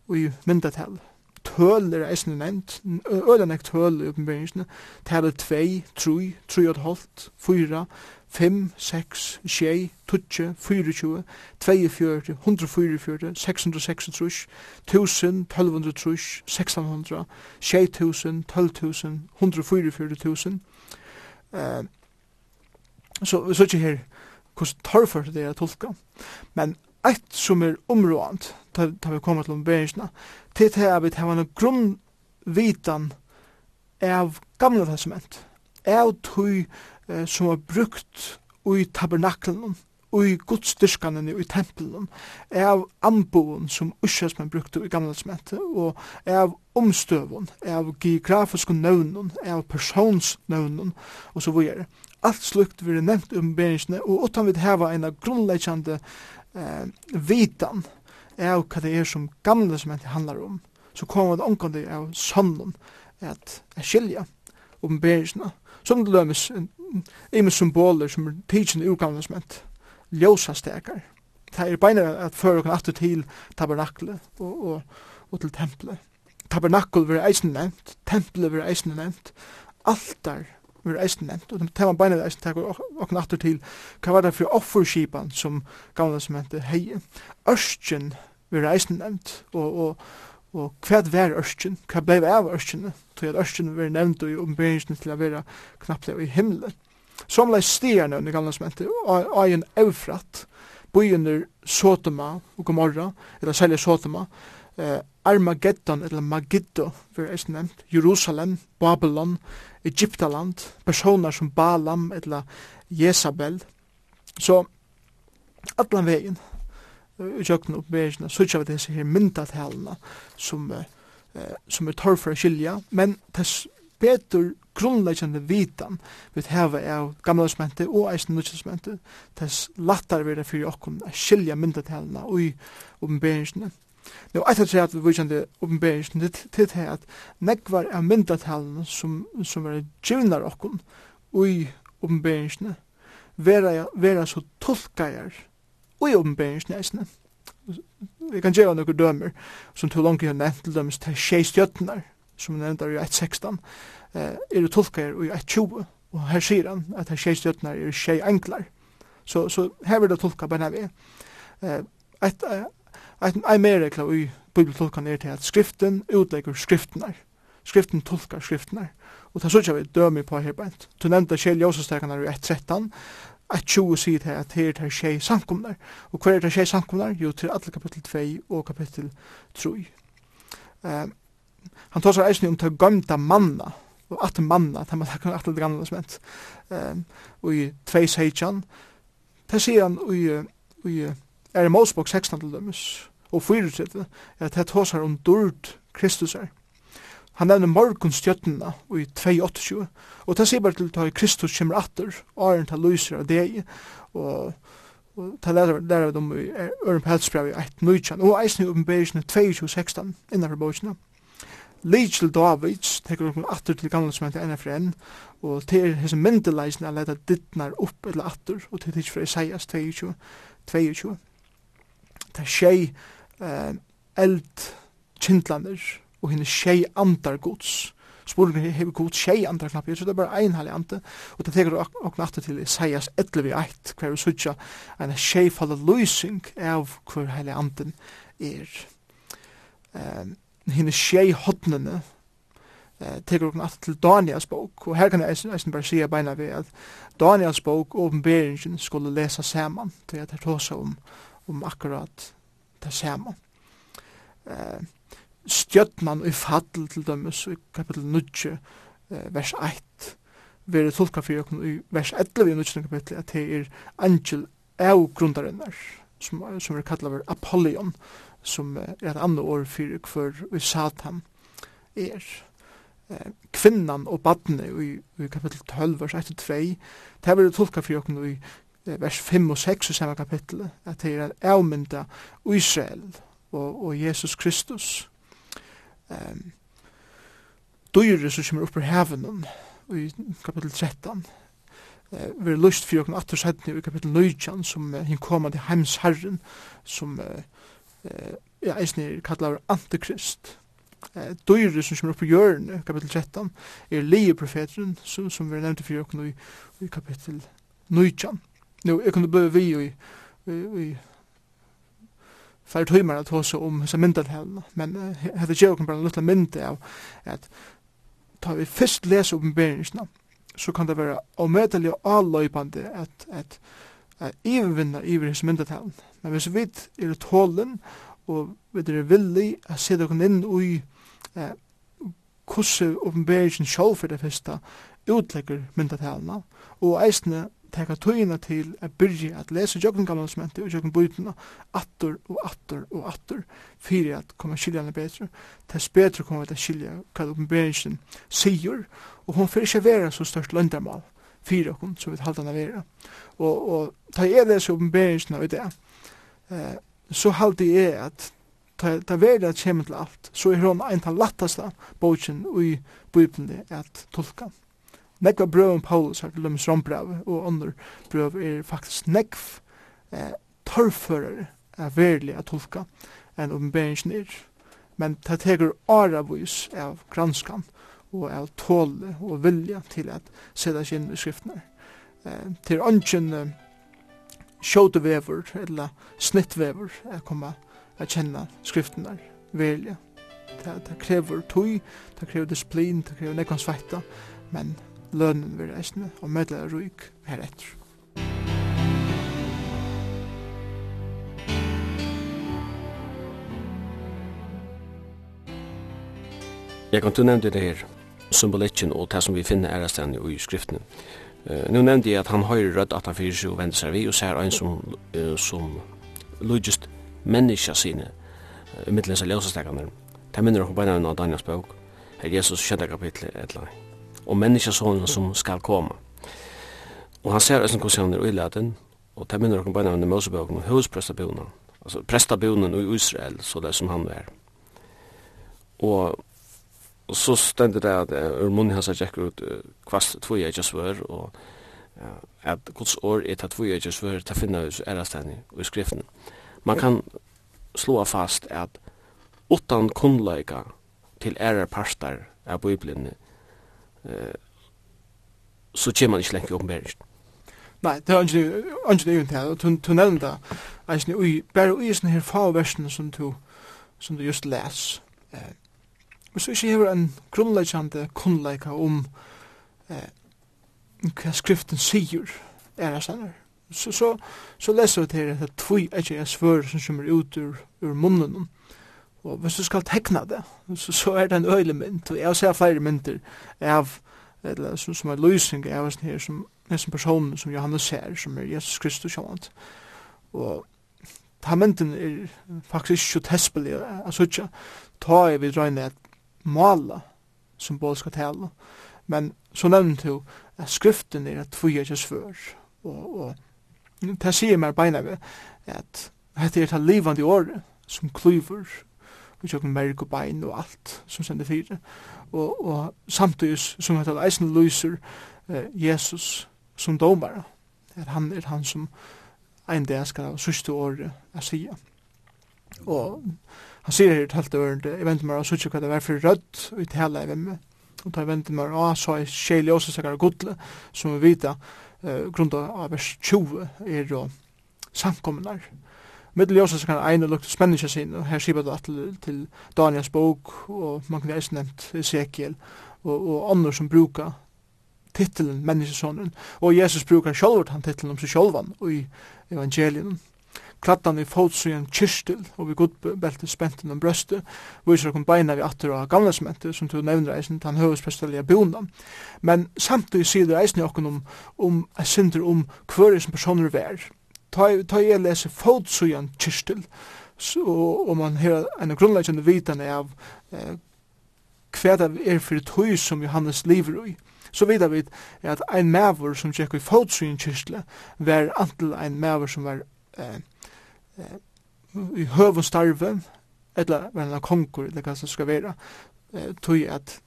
ui myndatel. Tøl er eisende nevnt, øyla nek tøl i oppenberingsene, tæle 2, 3, 3 og halvt, 4, 5, 6, 6, 20, 24, 42, 144, 636, 1000, 1200, 1600, 6000, 12000, 144.000. Uh, så vi sier her hvordan torfer det er tolka. Men eit som er områdant, da vi kommer til omberingsna, til det er at vi har en grunnvitan av gamla testament, av tog eh, som var brukt i tabernaklen, i gudstyrkanene, i tempelen, av anboen som uskjøsmenn brukte i gamle smente, og av omstøvun, av geografiske nøvnen, av personsnøvnen, og så videre. Alt slukt vil nevnt om beringsene, og utan vi heva en grunnleggjande eh, vitan av hva det er som gamle smente handlar om, så kommer det omkring av sønnen at skilja omberingsene, som det lømmes en imen symboler som er tidsen ugamlisment, ljósa stekar. Det er beinir at fyrir okkur aftur til tabernakle og, og, og til temple. Tabernakle vil eisen nevnt, temple vil eisen nevnt, altar vil eisen nevnt, og det man beinir eisen tekur okkur aftur til hva var det fyrir offerskipan som gamlismentet hei. Örstjen vil eisen nevnt, og, og og hva var ørsten, hva blei av ørsten, tog at ørsten var nevnt i omberingsen til å være knapplega i himmelen. Som lei stierne under gamle og en eufrat, bøyene Sotoma og Gomorra, eller særlig Sotoma, eh, Armageddon, eller Magiddo, vi er eisen nevnt, Jerusalem, Babylon, Egyptaland, personer som Balam, eller Jezabel. Så, atlan vegin, i jøkken oppberingene, så ikke vi disse her myndatalene som, eh, som er torr for å skilja, men tess betur grunnleggjande vitan vi heva av gamla smente og eisen nutja smente, tess lattar vi det fyrir okkom a skilja myndatalene ui oppenberingene. Nå, eit at at vi vujkjande oppenberingene til det at negvar av myndatalene som, som er givnar okkom ui oppenberingene, vera, vera så tolkajar og i åpenberingsnæsene. Vi kan gjøre noen dømer, som til langt har nevnt til dømes til tjei stjøttenar, som vi nevnt i 1.16, eh, er det tolkar i 1.20, og her sier han at her tjei stjøttenar er tjei enklar. Så, så her vil det tolka bare vi. Eh, et, et, et mer regla i bibeltolkan er til at skriften utlegger skriftenar. Skriften tolkar skriftenar. Og det er så ikke vi dømer på her bænt. Du nevnte Kjell Jåsastekan i 1.13, at 20 sier til at her er tjei samkomnar. Og hver er det tjei samkomnar? Jo, til alle kapittel 2 og kapittel 3. Uh, han tar seg eisen om til gømta manna, og at manna, til man kan at det gamle som hent. Og i 2 seitjan, det sier han i, i er i Mosbok 16 til dømes, og 4 til at det tar seg om dord Kristus er. Han nevner morgonstjøttena i 2.28, og det sier bare til at Kristus kommer atter, og er en til lyser av deg, og ta lærer lærer dem i Øren på i 1.19, og eisen i oppenberisene 2.16 innenfor bøkene. Lidj til Davids, tekur dere atter til gamle som heter NFRN, og til hese myndeleisen er leta dittnar opp eller atter, og til tids for Isaias 22, 22. Det er tjei eld kindlander, og henne tjei andar gods. Spurningen hever god tjei andar knapp, så det er bare ein halli ande, og det teker og natt til Isaias 11 1, hver vi sutja en tjei falla løysing av hver halli anden er. Um, henne tjei hodnene, eh tekur okkur aftur til Daniels bók og her kan eg eisen bara sjá beina við at Daniels bók og Openbaringen skulle lesa saman til at det tosa om om akkurat det saman. Eh stjötnan i fall til dømes i kapitel 9, vers 1, veri tolka fyrir okkur i vers 11 i 9. kapitel, at det er angel av grundarinnar, som, som er kallar ver Apollyon, som er et annet år fyrir hver vi Satan er. Kvinnan og badne i, i kapittel 12, vers 1-2, det veri tolka fyrir okkur i vers 5 og 6 i samme kapittel at det er avmynda Israel og, og Jesus Kristus, um, dyre som kommer opp i hevnen i kapittel 13 eh, vi er lyst for åkken atter sættene i kapittel 19 som uh, hinn koma til heims herren som eh, ja, eisne kallar antikrist. Eh, dyre som kommer opp i hjørne kapitel 13 er leie profeteren som, som vi er nevnt for åkken i, i kapitel 19 Nå, jeg kunne bli vi i, i, i fær tøymar at hosa om myndat myndatælna, men uh, hefði gjev okkur bara lutla myndi av at ta vi fyrst lesa oppenberingsna, så kan det vera omøtelig og alløypande at, at, at ivervinna iver hessa myndatælna. Men hvis vi er tålen, og vi er villig at se okkur inn ui uh, hvordan oppenberingsen sjálf er det fyrsta utlegger myndatælna, og eisne teka tøyina til a byrja at lesa jokken gammalsmenti og jokken bøytena attur og attur og attur fyrir at koma skilja betre tess betre koma at skilja hva oppenberingen sigur og hon fyrir ikkje vera så størst løndarmal fyrir okkur som vi halda hana vera. Og, og ta jeg lesa oppenberingen av det eh, så haldi jeg at ta, ta vera kjem til alt så er hon ein ta lattasta bogen og i bøytene at tulka Nekva brøven Paulus har til dømes rombrevet, og andre brøv er faktisk nekv eh, torrførere er verlig å tolka enn oppenberingen er. Men det teker aravis av granskan og av tåle og vilja til at sette seg inn i skriftene. Eh, til ønsken eh, sjåtevever eller snittvever er kommet a kjenna skriftene verlig. Det, det krever tøy, det krever disiplin, det krever nekvansveita men lønnen vil eisne, og medle er ruik heretter. Jeg kan du nevne det her, symbolikken og det som vi finner er stedet i skriftene. Uh, nu nevnte jeg at han høyre rødt at han fyrir seg og vender seg vi, og ser en som, uh, som logist menneska sine, uh, middelen av ljøsestekene. Det minner dere på en av Daniels bøk, her Jesus 20 kapitlet, et eller annet og menneskesonen som skal komme. Og han ser hvordan eisen kusjoner i laten, og det minner dere bare nevne Mosebøken og husprestabonen, altså prestabonen i Israel, så det som han er. Og, og så stender det at ur munnen hans er tjekker ut kvast tvoi jeg ikke svør, og ja, at Guds år er tatt tvoi jeg ikke svør, det finner vi ærestendig i skriften. Man kan slå fast at utan kunnleika til æreparstar av Bibelen så kommer man ikke lenger i åpenberingen. Nei, det er ikke det er jo og du nevner det, altså, bare i sånne her fagversene som du, som du just les, eh, og så ikke hever en grunnleggende kunnleika om eh, hva skriften sier, er det sånn Så, så, så leser vi til at det er tvoi ikke er svør som kommer ut ur, ur munnen, Og hvis du skal tekna det, så, så er det en øyelig mynd, og jeg ser flere mynder av, eller som, som er løsning av sånn her, som nesten personen som Johannes ser, som er Jesus Kristus sjåant. Og ta mynden er faktisk ikke tespelig, altså ikke, ta jeg vid røyne et mala symbolska tale, men så nevnte jo at skriften er at tvoja ikke svør, og, og det sier meg beina ved at dette er et livande året som klyver og tjokken merg og bein og alt som sender fire. Og, og samtidig som at eisen lyser eh, Jesus som domar, at han er han som ein dag skal ha sørste året er sia. Og han sier her i talte året, jeg venter meg å sørste hva det var for rødt og i tala jeg vemme. Og da venter meg å så er kjeli også sikkert godle, som vi vita, eh, grunn av vers 20 er jo samkommunar. Eh, mitt ljósa så kan ein og lukta spenninga sin, og her skipa det til, til Daniels bok, og man kan eis nevnt Ezekiel, og, og andre som bruka titelen menneskesonen, og Jesus brukar sjálfur han titelen om seg sjálvan i evangelien. Klattan i fotsugen kyrstil og vi gudbelti spenten om brøste, viser okkur beina vi atter av gamla smente, som du nevner eisen, han høvesprestelige bonan. Men samtidig sier det eisen i okkur om, om, om, om, om, om, om, om, om, om, ta, ta jeg leser fotsujan kyrstil, så, og man har en grunnleggende vitan av eh, hva det er for tøy som Johannes lever i. Så vidar vi at ein maver som tjekk i fotsujan kyrstil var antil ein maver som var eh, eh, i høv og starve, eller var en konkur, eller hva som skal være, eh, tøy at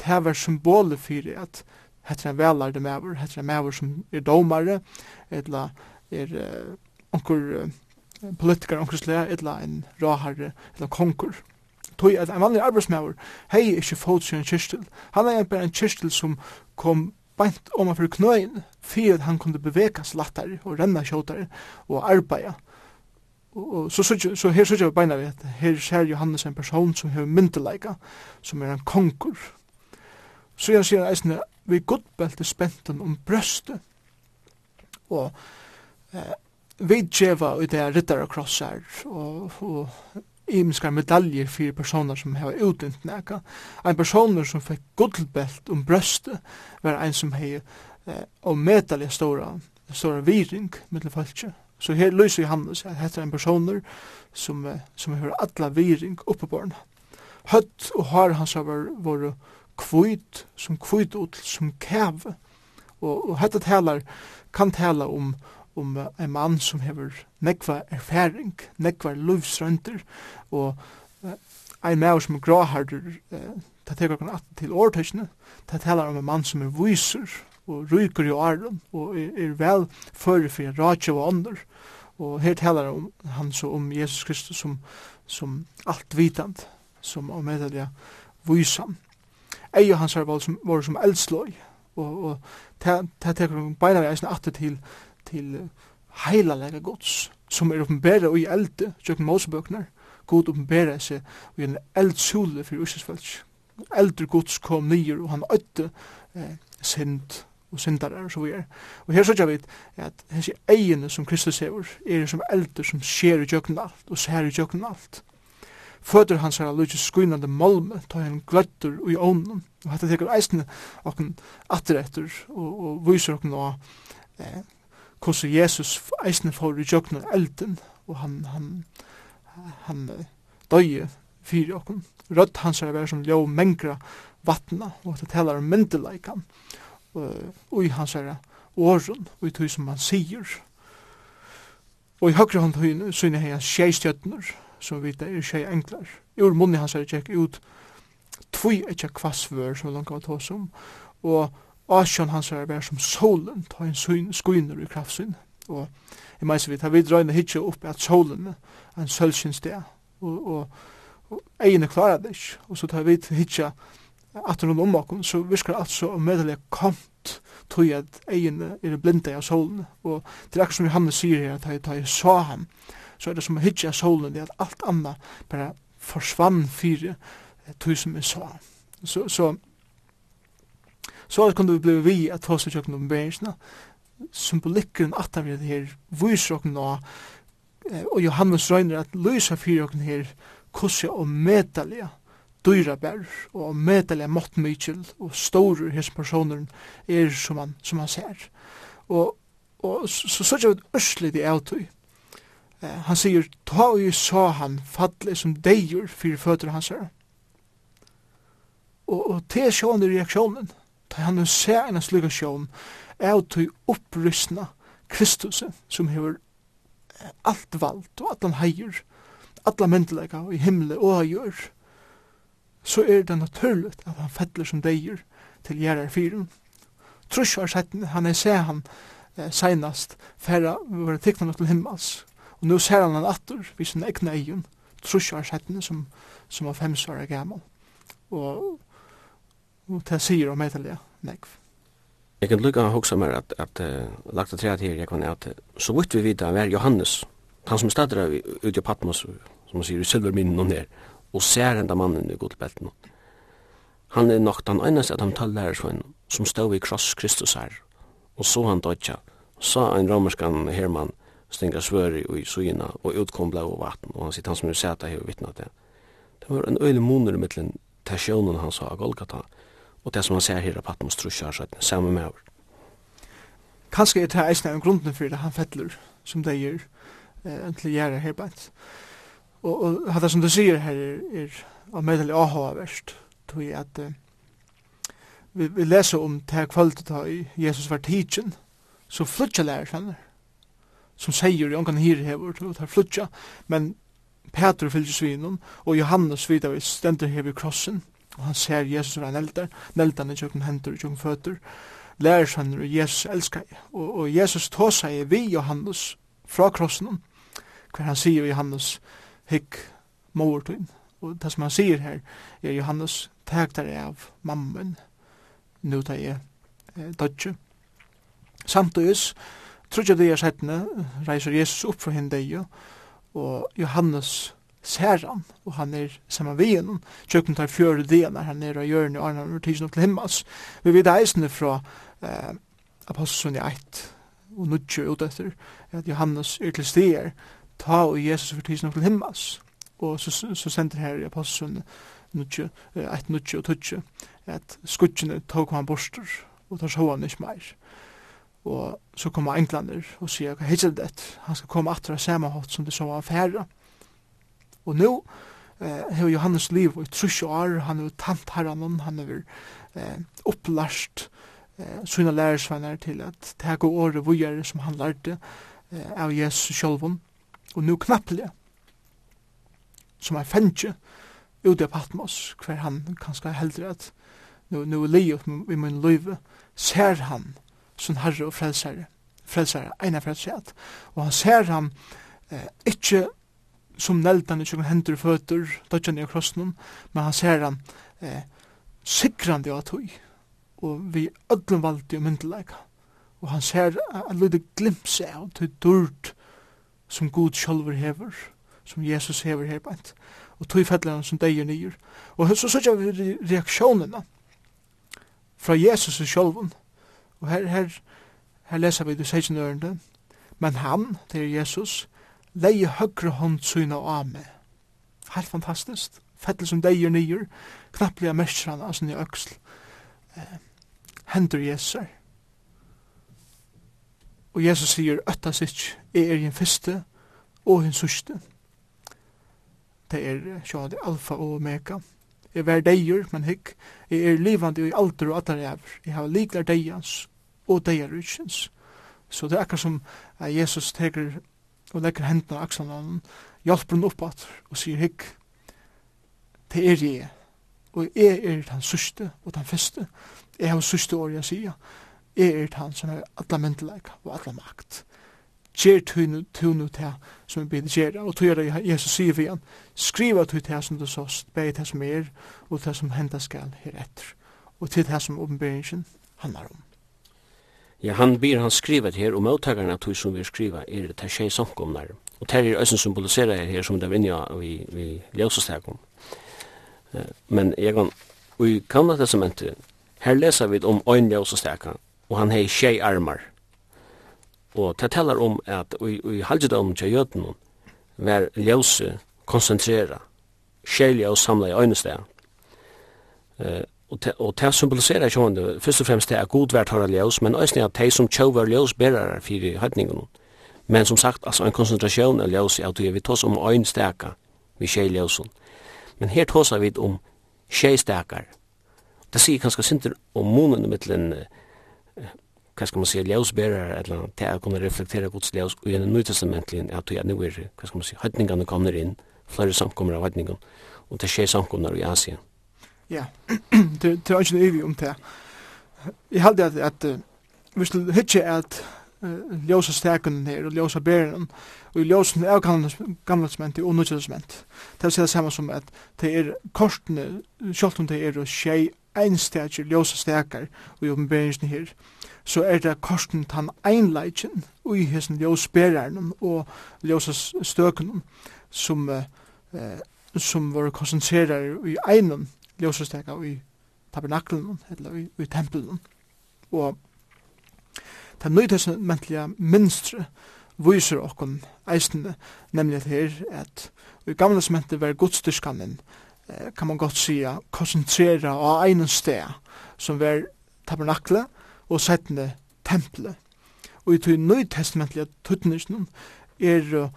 det var symbolet for at hetta er en velarde maver, hetta er en maver som er domare, eller er onkur politikar onkur slæ etla ein raharre ella konkur tøy at ein vanlig arbeidsmaður hey ikki fót sjóna kistil hann er bara ein kistil sum kom beint om for knøin fyrir at han kunde beveka slattar og renna skjótar og arbeiða. Og så så så her så jeg beina vet her ser Johannes en person som har myndeleika som er en konkur så jeg sier eisne vi godbelte spenten om brøstet og eh, vidgjeva i det riddare krossar og, og imenskar medaljer fyrir personer som heva utdynt neka. Ein personer som fekk gullbelt om brøstet var ein som hei eh, og medalja stora, stora viring mittel falskje. Så her lyser Johannes at hette ein personer som, eh, som heva alla viring oppeborna. Høtt og har hans var våre kvitt, som kvitt ut, som kæve. Og, og hette talar, kan tala om um, om en mann som hever nekva erfaring, nekva luvsrønter, og uh, en mann som er gråhardur, uh, ta teker kan atten til årtøysene, ta talar om en mann som er viser, og ryker i åren, og er, er vel fyrir fyrir ratje og ånder, og her talar om, han så om Jesus Kristus som, som altvitand, som om medelig visan. Eio hans var som, var som eldsløy, og, og ta, ta teker kan beina vi eisne atter til til heila lega gods, som er oppenbæra i elde, tjøkken mosebøknar, god oppenbæra seg i en eldsule for Íslandsfælts. Eldre gods kom nyer, og han ødde eh, sind og syndar og så videre. Og her sørger vi at hese egene som Kristus hever, er som eldur som skjer i tjøkken alt, og ser i tjøkken alt. Føder hans er lukje skuinande malme, ta en gløttur i ånden, og hette tekur eisne okken atteretter, og, og viser okken og eh, hvordan Jesus eisne får i jøkna elden, og han, han, han døye fyrir okken. Rødt hans er som ljå mengra vatna, og det talar om myndeleikan, og i hans er åren, og i tog som han sier. Og i høyre hånd høyne, synne hei hans tjei stjøtner, som vi vet er tjei I Ur munni hans er tjekk ut tvoi etja kvassvør, som vi langt av tås om, og Asjon hans er vær som solen, ta en syn, skuiner i kraftsyn. Og jeg meis vidt, her vi drøyne hitje opp at solen er en sølsins det, og, og, og egene klarer det ikke, og så tar vi hitje at noen ombakken, så virker alt så medelig komt, tog at egene er blinde av solen, og det er akkur som Johannes sier her, at jeg, jeg sa ham, så er det som hitje av solen, det er at alt anna bare forsvann fyre tog som jeg sa. Så, så så kunne vi bli vi at ta oss i om bæringsna. Symbolikken at vi det her viser okken nå, og Johannes røyner at løysa fyrir okken her kosse og medalja dyra bær og medalja måttmykjel og store hese personer er som han, som han ser. Og, og så sørger vi et ørselig i avtøy. Eh, han sier, ta og sa han fattelig som deir fyrir føtter hans her. Og, og te sjående reaksjonen ta han nu sær en slugga sjån, er at opprystna Kristus, som hever alt vald og allan heier, alla myndelega og i himle og gjør, så er det naturligt at han fettler som deir til gjerrar fyren. Trus var sett han er sær han eh, seinast, færa var tikkna til himmels, og nu ser han han atter, vi sin egna eion, trus var sett som, som var fem år gammal. Og og det sier om etterlige nekv. Jeg kan lukka hoksa mer at, at uh, lagt av treet her, jeg kan at så vidt vi vita er Johannes, han som stadra ute i Patmos, som man sier i silverminnen og ned, og ser enda mannen i godbelten. Han er nok den eneste at han tall lærersvenn som stod i kross Kristus her, og så han dødja, sa en romerskan herman, stinga svøri i sugina og utkom blau og vatten, og han sitt han som er seta her og vittna det. Det var en øylig moner i mittlen tasjonen han sa av Golgata, og det som han ser her av Patmos Trusjar, så er det samme med over. Kanskje er det eisne en grunden for det han fettler, som det gjør, eh, til å gjøre her bant. Og, og det som du sier her er, er av medelig aha verst, tror jeg at eh, vi, vi leser om det her kvalitet av Jesus var tidsen, så flytja lærer kjenner, som sier i ångan her hever, og tar flytja, men Peter fylgjer svinnen, og Johannes vidar vi stender her krossen, Og han ser Jesus som en eldar, neldan i tjokken hendur, og tjokken føtter, lærersvenner og Jesus elskar Og, og Jesus tåsa i vi Johannes fra krossen, hver han sier Johannes, hikk mortun. Og det som han sier her, er Johannes, tæk der av mammen, nu tar jeg eh, dodge. Samtidig, jeg det er settene, reiser Jesus opp fra henne og Johannes ser han, og han er saman vi henne, tjøkken tar fjøre det når han er og gjør den og han er tidsen opp til himmels. Vi vet eisene fra eh, Apostelsen i 1 og nudger ut etter, at Johannes er til stier, ta og Jesus for tidsen opp til himmels. Og så, så sender her i Apostelsen nudger, 1 nudger og tudger at skudgjene tog han borster, og tar så han ikke mer. Og så kommer englander og sier, hva hittel det, han skal komme atra samme hatt som det så var færre. Og nu eh, har Johannes liv i trus år, han har tant herran, han har eh, opplært eh, sina lærersvenner til at det her går året vujere som han lærte eh, av Jesus sjølven. og nu knappelig, som er fengje, ute av Patmos, hver han kanskje heldre at nu, nu li upp i min liv, ser han som herre og frelsare, frelsare, eina frelsare, og han ser han eh, ikkje som neldan i tjokken hendur og føtter, dodjan i krossnum, men han ser han eh, sikrande av tog, og vi ödlum valdi og myndelega. Og han ser en lydig glimse av tog durt som Gud sjolver hever, som Jesus hever hever og tog fettler han som deg og nyer. Og så sørger vi reaksjonene fra Jesus sjálfun, og her, her, her leser vi det 16 ørende, men han, det er Jesus, leie høgre hånd syna og ame. Helt fantastisk. Fettel som deier nyer, knapple av mestrene, av sin øksl. Eh, hender Jesus. Og Jesus sier, øtta sitt, jeg er den første og den sørste. Det er sjå, det alfa og omega. Jeg er deier, men hikk, jeg er livande i alder og alder er. Jeg har liklar deians og deier utsins. Så det er akkur som Jesus teker og legger hendene av akslene av hjelper han opp at, og sier hikk, det er jeg, og jeg er den sørste og den feste, jeg har sørste året jeg sier, jeg er den som er alle myndelag og alle makt. Gjer tunu tunu ta som vi blir og tog det Jesus sier vi han, skriva tu ta som du såst, bei ta som er, og ta som henda skal her etter. og til ta som åpenberingen handlar om. Ja, han byr han skrivet her, og møttakarna tog som vi skriva er det her tjej sankumnar. Og det er øysen symboliserer her som det er innja vi, vi ljøsestakum. Men jeg kan, og i gamla testamentet, her leser vi om øyn ljøsestaka, og han hei tjej armar. Og det talar om at i halvdom til jøden var ljøse konsentrera, tjej ljøs samla i øynestea og det symboliserer sjående først og fremst det er god vært høyre ljøs, men også at de som tjøver ljøs bærer for høytningen. Men som sagt, altså en konsentrasjon av ljøs er at vi tås om øyn steka vi tjei ljøsen. Men her tås vi om tjei stekar. Det sier kanskje sinter om månen mittlen hva skal man si, ljøsbærer, eller til å kunne reflektere gods ljøs, og gjennom nøytestamentlig, at ja, nå er, hva skal man si, høytningene kommer inn, flere samkommer av høytningene, og det skjer samkommer i Asien. Ja, det er ikke noe evig om det. Jeg halte at, at hvis du hittir at uh, ljósa stækunin her og ljósa berinen og ljósa gamla gamlasment og nutjelsment. Det er det samme som at det er kortene, sjálft om det er tjei einstækir ljósa stekar og jo berinen her, så er det korten tan einleitjen og i hessen ljós berinen og ljósa støkunin som, uh, som var konsentrerar i einan ljósustega i tabernaklen eller i, i tempelen. Og det nøytestamentlige minstre viser okkon eisene, nemlig at her at i gamle sementet var godstyrskanen, kan man godt sija, konsentrera av einen sted, som var tabernakle og settende tempelet. Og i tog nøytestamentlige tøtningsen er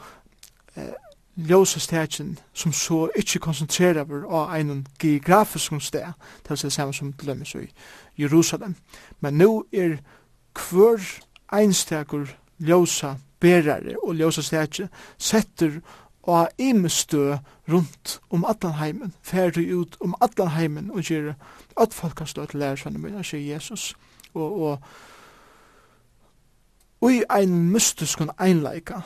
eh, ljósastætjen som så ikkje konsentrerar vi av einun geografisk stæ, til å si samme som til i Jerusalem. Men nu er kvør einstakur ljósa berare og ljósa stætje setter og imestø rundt om allan heimen, ferdig ut om allan heimen og gjør at folk kan stå til lærersvannet mine, sier Jesus. Og, og, og i ein mystisk einleika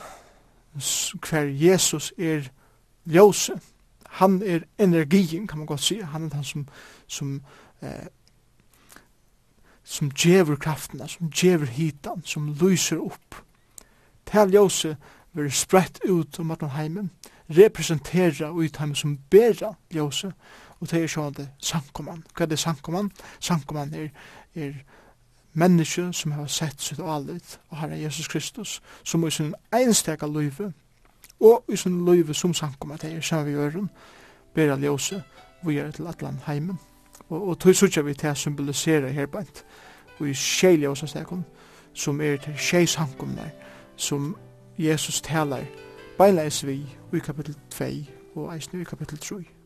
hver Jesus er ljose. Han er energien, kan man godt si. Han er han som, som, eh, som djever krafterna, som djever hitan, som lyser opp. Til ljose vil sprett ut om at han heimen, representera ut heimen som bera ljose. og det er sånn det sankoman. Hva er det sankoman? Sankoman er, er menneske som har sett sitt alit og Herre Jesus Kristus, som i sin einstega løyve, og i sin løyve som sankum at eier samme vi gjøren, bera ljøse, vi gjør til atlan heimen. Og, og tog sutja vi til symbolisere herbant, og i sjei ljøse stekon, som er til sjei sankum der, som Jesus talar beinleis vi i kapittel 2 og eisne i kapittel 3.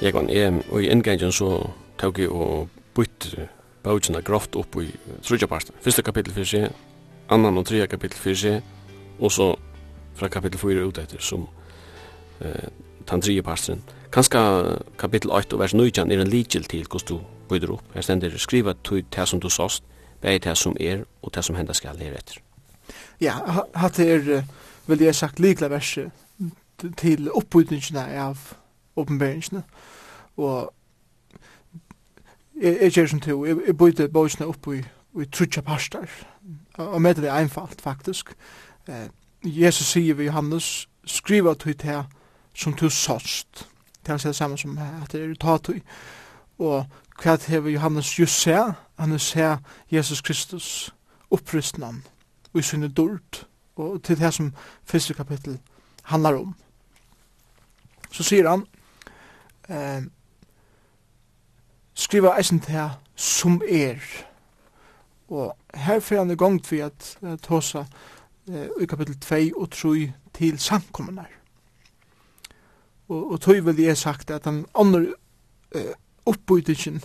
Jeg kan en, og i inngangen så tok jeg og bytte bøkene grovt opp i trudja parten. Fyrsta kapittel fyrir seg, annan og tredje kapittel fyrir seg, og så fra kapittel 4 ut etter som eh, tan tredje parten. Kanska kapittel 8 og vers 9 er en likil til hos du bytter opp. Her stender skriva til det som du sast, det er det som er og det som henda skal her etter. Ja, hatt er, vil jeg sagt, likla verset til oppbytningene av åpenbæringene. Og jeg, jeg kjer som til, jeg, jeg bøyde bøysene opp i, i trutja parster, og med det er einfalt faktisk. Eh, Jesus sier vi Johannes, skriva tui til som du sost, Det er det samme som at det er ta og hva hever Johannes just ser? han er Jesus Kristus opprystnan, og i sinne dult. og til det som første kapittel handlar om. Så sier han, eh, skriva eisen til som er. Og her fyrir han i gang til at eh, tåsa eh, i kapittel 2 og 3 til samkommunar. Og, og tog vil jeg sagt at han andre eh, oppbytingen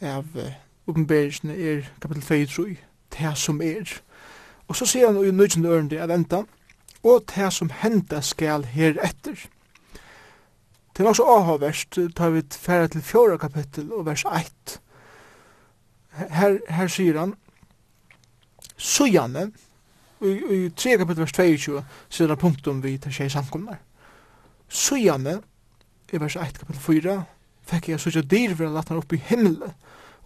av eh, oppenberingsene er kapittel 2 og 3, til som er. Og så sier han i nødgjende ørende at enda, og til som henda skal her etter. Det er nok så avhåverst, tar vi færre til fjorda kapittel og vers 1. Her, her sier han, Sujane, i, i 3 kapittel vers 22, sier han punktum vi til tjei samkomnar. Sujane, i vers 1 kapittel 4, fekk jeg sujja dyr for å lata han opp i himmelen,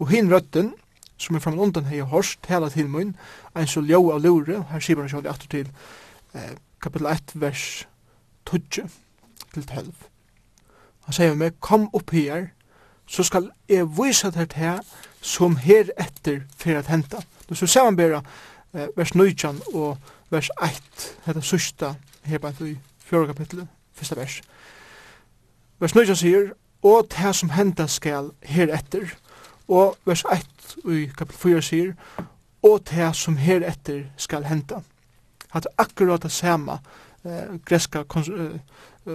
og hin røtten, som er framan undan hei horst, hela til mun, ein så ljó av lure, her sier han sjål i til eh, kapittel 1, vers 12 til 12. Han sier meg, kom opp her, så skal jeg vise deg til som her etter for at henta. Og så ser man bare eh, vers 19 og vers 1, dette sørste her på i fjorda kapitlet, første vers. Vers 19 sier, og det som henta skal her etter, og vers 1 i kapitel 4 sier, og det som her etter skal henta. Hatt akkurat det samme eh, greska eh,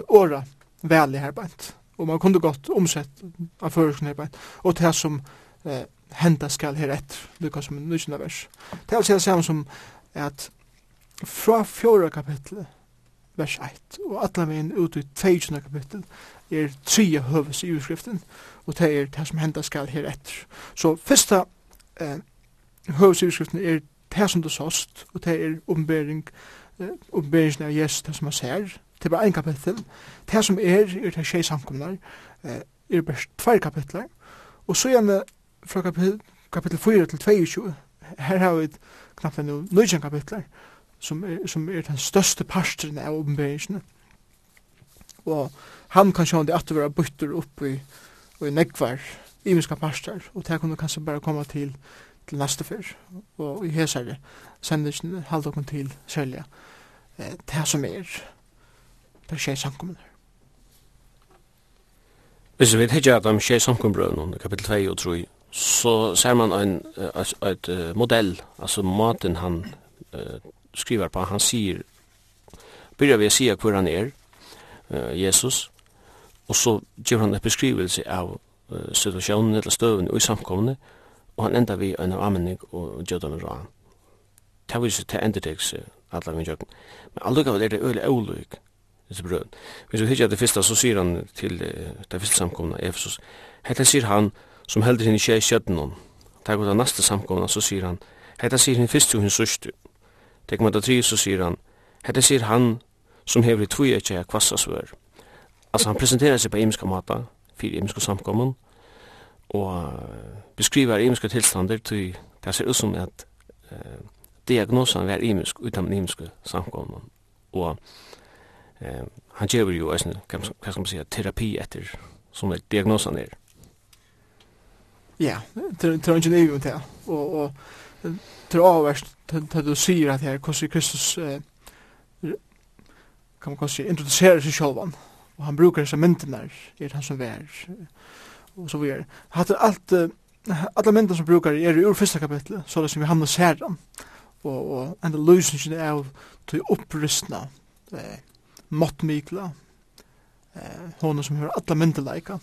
åra velig her bænt og man kunde godt omsett av føresknebein, og det som eh, henda skal her etter, lukka som en nysgna vers. Det er altså det samme som at fra fjóra kapitlet, vers 1, og alla vegin ut i 20 kapitlet, er tre høves i utskriften, og det er det som henda skal her etter. Så fyrsta eh, høves i utskriften er det som du sost, og det er ombering, eh, omberingen av Jesus, det som man ser, det er bare en kapittel. Det som er, er det tjej samkomnar, er bare tvær kapitler. Og så gjerne fra kapittel, kapittel 4 til 22, her har vi knapt enn nøyden kapitler, som er, som er den største parstren av åpenberingene. Og han kan sjå det at det var bytter opp i, i negvar, imiska parstrar, og det kunne kanskje bare komme til til neste fyr, og i hesare sender halvdokken til særlig eh, det som er det er tjej samkommunar. Hvis vi hittar at de tjej samkommunar, kapitel 2 og 3, så ser man en, et, et, et modell, altså maten han uh, skriver på, han sier, byrjar vi å sige hvor han er, uh, Jesus, og så gjør han en beskrivelse av uh, situasjonen eller støven i samkommende, og han enda vi en avmenning og gjør med råd. Det viser til endertekse, alle min gjør. Men allukavall er det øyelig øyelig disse brød. Hvis vi hittar det første, så sier han til det første samkomna, Efesus, hette sier han, som heldur henne ikke i kjødden Det Takk ut av neste samkomna, så sier han, hette sier henne første og henne sørste. Takk ut av tre, så sier han, hette sier han, som hever i tvi ikke jeg kvassa svør. Altså, han presenterer seg på imiska mata, fire imiska samkomna, og beskriver imiska tilstander til det ser ut som at eh, diagnosen er imisk utan imiska samkomna. Og Eh, han gjør jo en, kan kan man säga terapi etter som är diagnosen är. Ja, det er ikke det ju inte. Og det er avverst til du sier at her, hvordan Kristus eh, kan man kanskje introducera sig själv och han brukar dessa mynderna er han som vær, og så videre. Hatt allt alle myndene som brukar i ur första kapitlet så det som vi hamnar og och och ända lösningen av till upprustna eh, mått mikla, eh, hon som har alla myndelaika,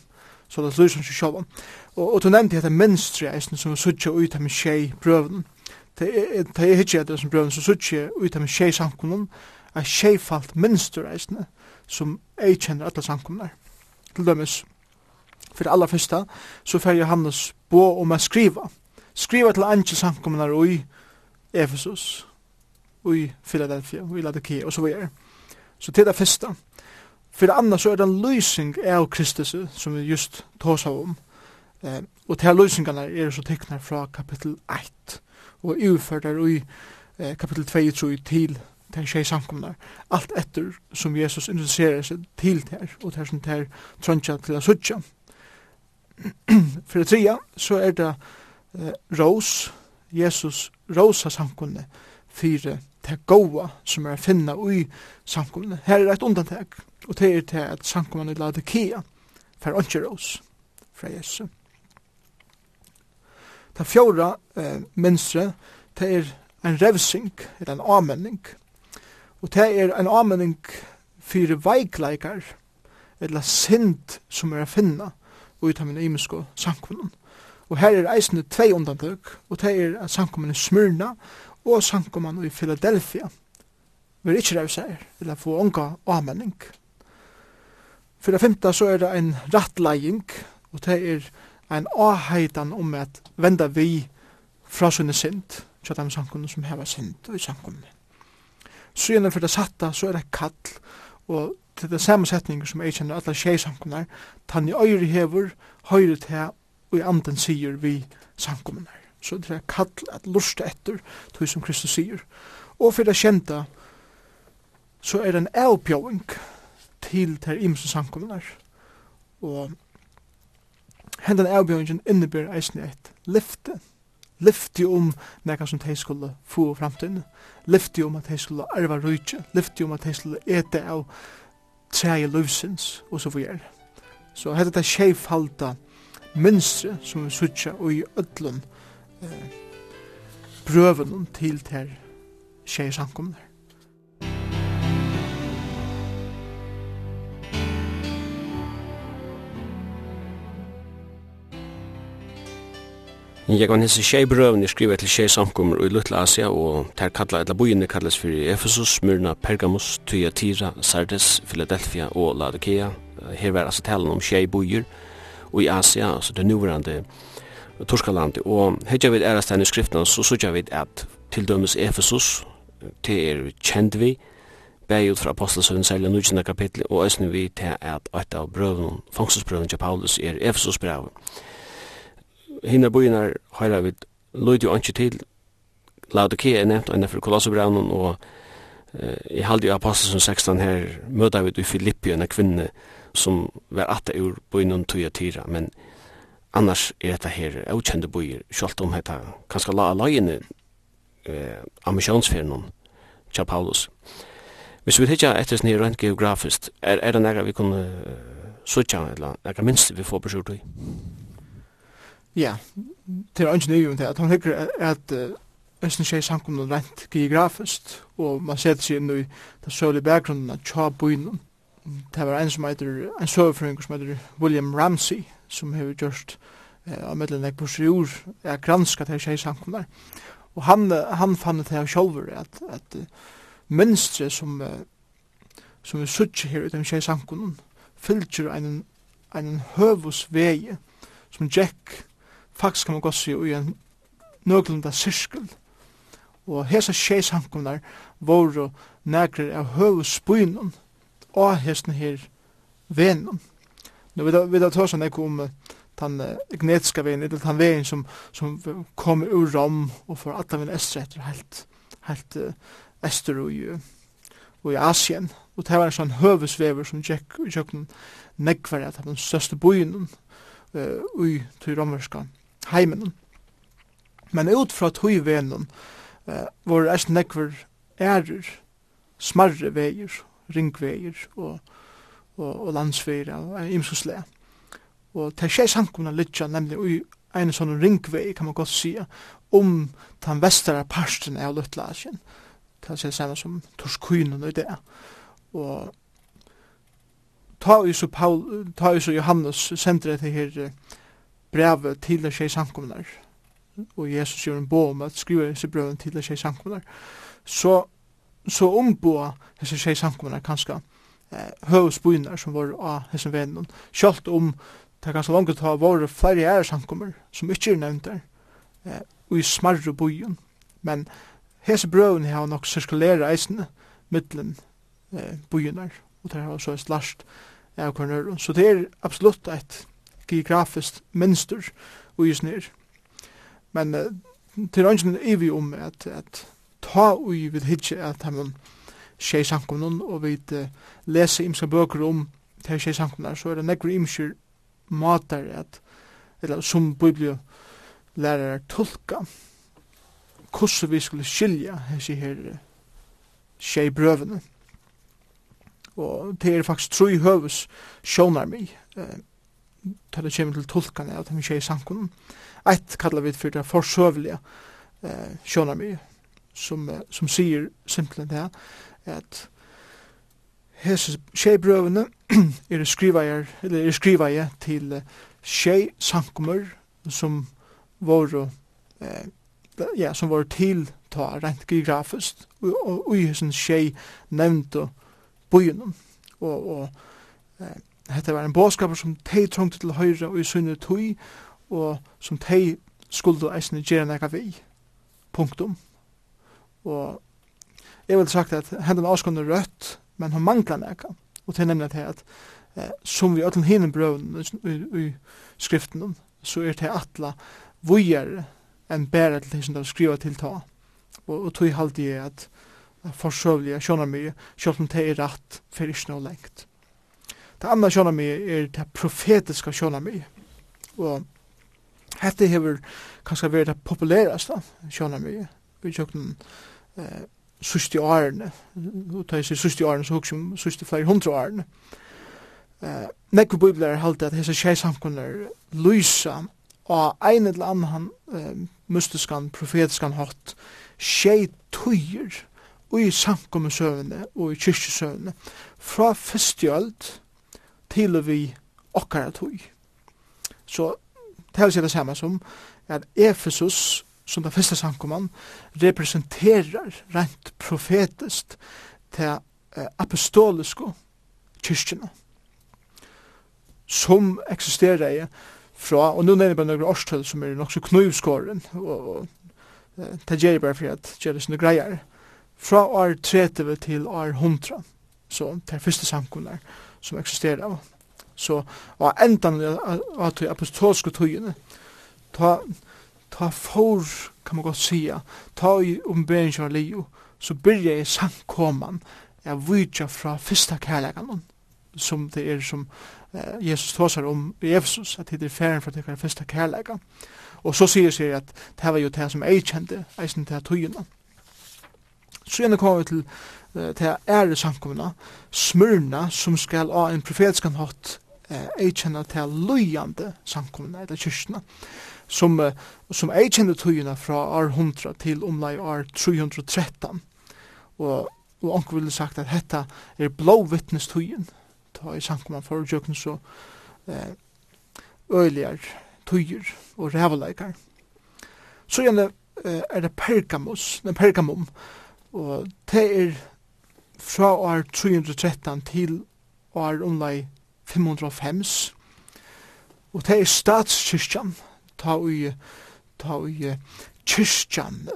så det lyser seg sjálf. Og, og du nevnte dette mønstret eisen som er suttje ut av min tjei brøven. Det er, det er ikke etter som brøven som suttje ut av min tjei samkommunen, er tjeifalt mønster eisen som ei kjenner alle samkommunar. Til dømes, for det aller første, så fer Johannes bo om å skriva. Skriva til andre samkommunar i Efesus, i Philadelphia, i Laodikea og så videre. Så til det første. For det andre så er det en løsning av Kristus som vi just tås av om. Eh, og til løsningene er så tekner fra kapittel 1 og ufører i eh, kapittel 2 tror til til tjej samkomnar. Alt etter som Jesus introducerer seg til der og til som der trøntja til a suttja. For det tredje så er det eh, ros, Jesus Rosa samkomne fire det goa som er finna ui samkomne. Her er et undantag, og det er til at samkomne det kia fer ikke rås fra Jesu. Ta fjóra eh, minstre, det er en revsing, eller en avmenning, og det er en avmenning fyrir veikleikar, eller sint som er finna og ut av min imensko samkomne. Og her er eisne tvei undantøk, og det er at samkomne smyrna, og sankumann i Philadelphia vil ikkje revseier, eller få unga avmenning. For det femte så er det en rattlegging, og det er en avheitan om at venda vi fra sunne synd, tja dem sankunne som heva synd og i sankumann. Så gjennom for det satta så er det kall, og til det samme setning som jeg kjenner alle tjejsankunnar, tann i øyre hever, høyre til og i anden sier vi sankunnar. Så det er kall at lusta etter, tog som Kristus sier. Og for det kjenta, så er det en avbjøring til ter imse samkommunar. Og hendan avbjøringen innebærer eisne et lyfte. Lyfte om nekka som de skulle få framtiden. Lyfte om at de skulle arva rujtje. Lyfte om at de skulle ete av treie løvsins, og så videre. Så hette det skjevfalda minstre som vi sutja og i ödlun eh, brøven til ter tjejer samkomne. Jeg kan hese tjej brøven jeg skriver til tjej samkommer i Lutla Asia og ter kalla etla bojene kalles fyrir Ephesus, Smyrna, Pergamos, Thyatira, Sardes, Philadelphia og Laodikea. Her var altså talen om tjej bojer og i Asia, altså det nuvarande Torskalandi. Og heitja vid ærastein i skriftna så sutja vid at til dømes Efesus, til er kjent vi, bæg ut fra apostelsøvn, særlig nudgjende kapittel, og æsne vi til at et av brøven, fangselsbrøven til Paulus, er Efesus brevet. Hinna bøyene høyra við løyd jo anki til, Laodikea er nevnt, og innenfor Kolossebrevnen, og i halde i 16 her, møter vi i Filippi, en kvinne som var atta ur bøynen tuja tira men annars er dette her okjende bojer, sjalt om hetta kanskje la alaiene eh, ambisjonsferien tja Paulus. Hvis vi tikkja etter snir rent geografiskt, er, er det nega vi kunne uh, sutja, eller nega minst vi får besurt i? Ja, det er ikke nøy om det, at han hikker at Østen skjer samkomne rent geografiskt, og man setter seg inn i den sølige bakgrunnen av tja byen. Det var en som heter, en søvfrøyng som heter William Ramsey, som har gjort eh, av medlemmen på sjur er granskat her tjej samkomnar. Og han, han fann det her sjolver at, at mønstre som uh, som vi suttje her utom tjej samkomnar fylgjer en, en høvus vei som Jack faktisk kan man godt se i en nøglunda sirkel. Og hesa tjej samkomnar våre nekrar av høvus spynan og hesten her venon. Nu vi vi ta tar såna kom den genetiska vägen eller den vägen som som kommer ur Rom och för alla min östrätter helt helt öster och ju och i Asien. Och det var en sån hövsvever som gick i köknen negvar att den största byn eh i till romerska heimen men ut från tøyvenen eh var det negvar ärer smarre vägar ringvägar och og, og landsfyrir og imsuslega. Og til skjer sankumna litja nemlig ui ein sånn ringvei, kan man godt sija, om den vestara parsten av Lutla Asien. Det er samme som Torskuinen og det. Og ta jo så, Paul, ta jo så Johannes sender det her brevet til det skjer sankumna. Og Jesus gjør en bo om at skriver disse brevet til det skjer sankumna. Så, så omboa disse skjer sankumna kanskje eh, høvspunar som var av hessum vennen. Kjalt om det ganske langt å ta våre flere æresankommer som ikke er nevnt der, eh, og i smarre bojen. Men hese brøven har nok sirkulera eisene middelen eh, bojenar, og det har så et slasht av kornøren. Så det er absolutt et geografisk mønster og just nir. Men eh, til ønsken er vi om at, at ta ui vid hitje at han tjej samkomnen, og vi leser imska bøker om til tjej samkomnen, så er det nekver imskir matar at, eller som biblio lærer tolka hvordan vi skulle skilja hessi her tjej brøvene. Og det er faktisk tru høves sjånar mig, til det kommer til tolkane av de tjej samkomnen. Eitt kallar vi for det forsøvelige eh, sjånar mig, som, som sier simpelthen det her, at hese sjeibrøvene er skrivajer, eller er skrivaje til sjei sankumur som var eh, ja, som var til ta rent geografiskt og i hesen sjei nevnte byen og, og eh, hette var en bådskaper som tei trongte til høyre og i sunne tui og som tei skulde eisne gjerne nekka vi punktum. Og jeg vil sagt at hendene avskående rødt, men hun mangler nekka. Og til nemlig til at eh, som vi ødelen hinne brøven i, i, skriften, så er det atla vujer enn bæra til det som av skriva til ta. Og, og tog halde jeg at forsøvlige sjånar mye, sjålt om det er rett, for ikke noe lengt. Det andre sjånar mye er det profetiska sjånar mye. Og hette hever kanskje vært det populæraste sjånar mye, vi tjøkken eh, susti årene, og da jeg sier susti årene, så hukser jeg susti flere hundre årene. Uh, Nekve bibler er halte at hese tjejsamkunner lysa og ein eller annan uh, mystiskan, profetiskan hatt tjei tøyer og i samkommensøvende og i kyrkjesøvende fra festjøld til vi okkara tøy. Så det er det samme som at Efesus som den første sankoman, representerer rent profetist til eh, apostoliske kyrkjene som eksisterer i fra, og nå nevner jeg bare noen årstøll som er nok så knivskåren, og, og eh, det gjør jeg bare for at gjør det sånne greier, fra år 30 til år 100, så det er første sankonar som eksisterer. Så, og enda av de apostolske tøyene, ta ta for, kan man godt sia, ta i ombering av Leo, så byrja i samkomman, jeg vidja fra fyrsta kærlegan, som det er som eh, Jesus tåsar om i Efesus, at det er færen for tekkar fyrsta kærlegan. Og så sier seg at det var jo det som jeg kjente, eisen til tøyina. Så gjerne kommer vi til uh, til ære samkomna, smyrna, som skal ha en profetskan hatt eh, eikjenne til løyande samkomna, eller kyrkina som, som jeg kjenner tøyene fra år 100 til omlai år 313. Og, og anker ville sagt at dette er blå vittnestøyen. Da i sankum man for jøkken så eh, øyligere tøyer og rævleikar. Så gjerne uh, er det Pergamos, den Pergamum, og det er fra år 313 til år omlai 505. Og det er statskyrkjan, ta i ta i kyrkjan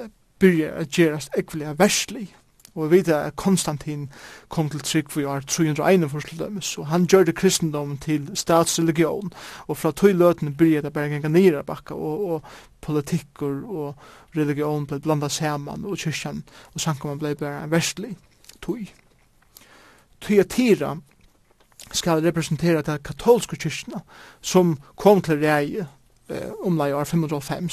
byrja a gerast ekvelega versli Og vi vet at Konstantin kom til trygg for år 301 for sluttet, og han gjør det kristendom til statsreligion, og fra tog løtene byrja det bare ganga nira bakka, og, og politikker og religion ble blanda saman, og kyrkjan og sankumman ble bare en verslig tog. Tyatira skal representera den katolske kyrkjana som kom til reie eh, omlai år 505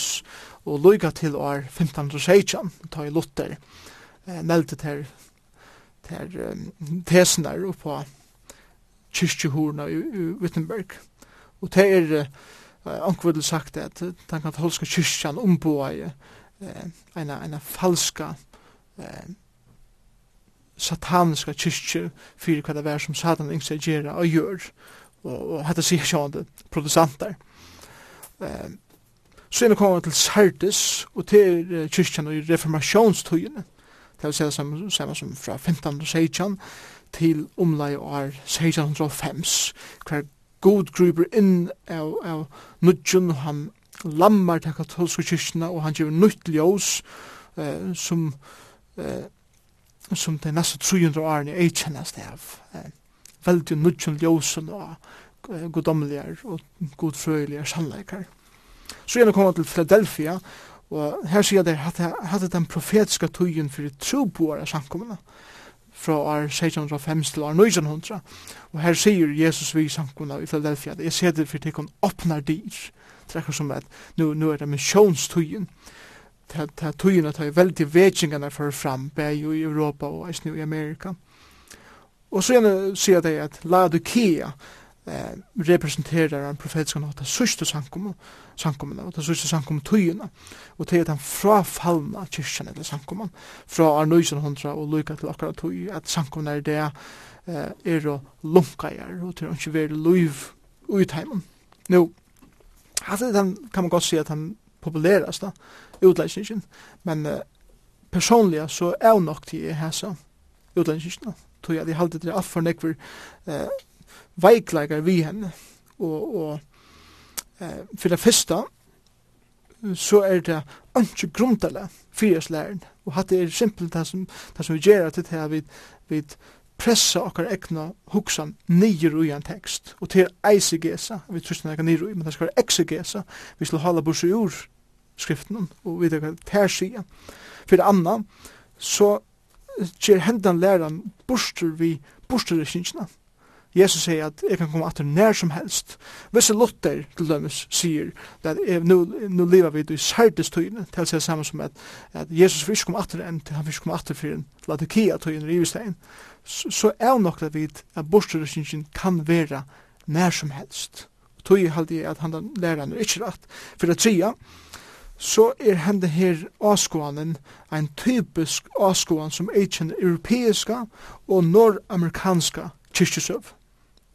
og loiga til år 1516 ta i Luther eh, meldte til ter um, tesen der oppe på kyrkjehorna i, i Wittenberg. Og det er uh, Ankvudel sagt at den katolska kyrkjan omboa i uh, en, falska uh, sataniska kyrkje fyrir hva det var som satan yngst er gjerra og gjør og, og hette sier sjående protestanter. Så er vi kommet til Sardis, og til uh, kyrkjan i reformasjonstøyene, det vil si samme, samme som fra 1516 til omlai år 1605, hver god gruber inn av, av nudjun, han lammar til katolske kyrkjana, og han gjør nytt ljós, uh, som uh, som det neste 300 årene er kjennast av. Uh, veldig nudjun ljósen og godomligar og godfrøyligar sannleikar. Så gjerne kommer til Philadelphia, og her sier det at hadde den profetiska tøyen fyrir troboar av samkommene, fra år 1605 til år 1900, og her sier Jesus vi samkommene i Philadelphia, at jeg ser det for tekken åpnar dyr, trekker som at nu, nu er det missionstøyen, ta tøyina ta veldig vekingarna for fram, bæg i Europa og eisne i Amerika. Og så gjerne sier det at Laodikea, eh, representerar en profetisk nåt det sørste sankumene, sankumene og det sørste sankum tøyene, og det er den frafallna kyrkjen eller sankumene, fra Arnøysen hundra og lykka til akkurat tøy, at sankumene er det eh, er å lunka er, og til å ikke være liv utheimen. Nå, hatt er den, kan man godt si at han populerast da, utleisningen, men eh, personliga så er nok til hæsa utleisningen, tog jeg, de halte det er alt for nekver eh, veikleikar vi henne. Og, og eh, for det første, så er det ikke grundtale fyrirslæren. Og hatt er simpelt det som, det som vi gjør til det her vi, vi pressa okkar egna hugsan nýr ui ein tekst. Og til eisegesa, við trusna ekka nýr men det skal være exegesa, vi skal hala busu ur skriften, og við tar tersia. For anna, så ger hendan læran burstur vi burstur i. Jesus sier at jeg kan komme atter nær som helst. Hvis Luther til dømes sier at nu, nu lever vi i særdes tøyene til å si samme som at, at Jesus vil ikke komme atter enn til han vil ikke komme atter for en latikia tøyene i Ivestein. Så, så er nok det vidt at bostadresingen kan være nær som helst. Tøy halde jeg at han læreren er ikke rett. For det tredje, så er hende her avskåanen en typisk avskåan som er ikke europeiska og nordamerikanska kyrkjesøv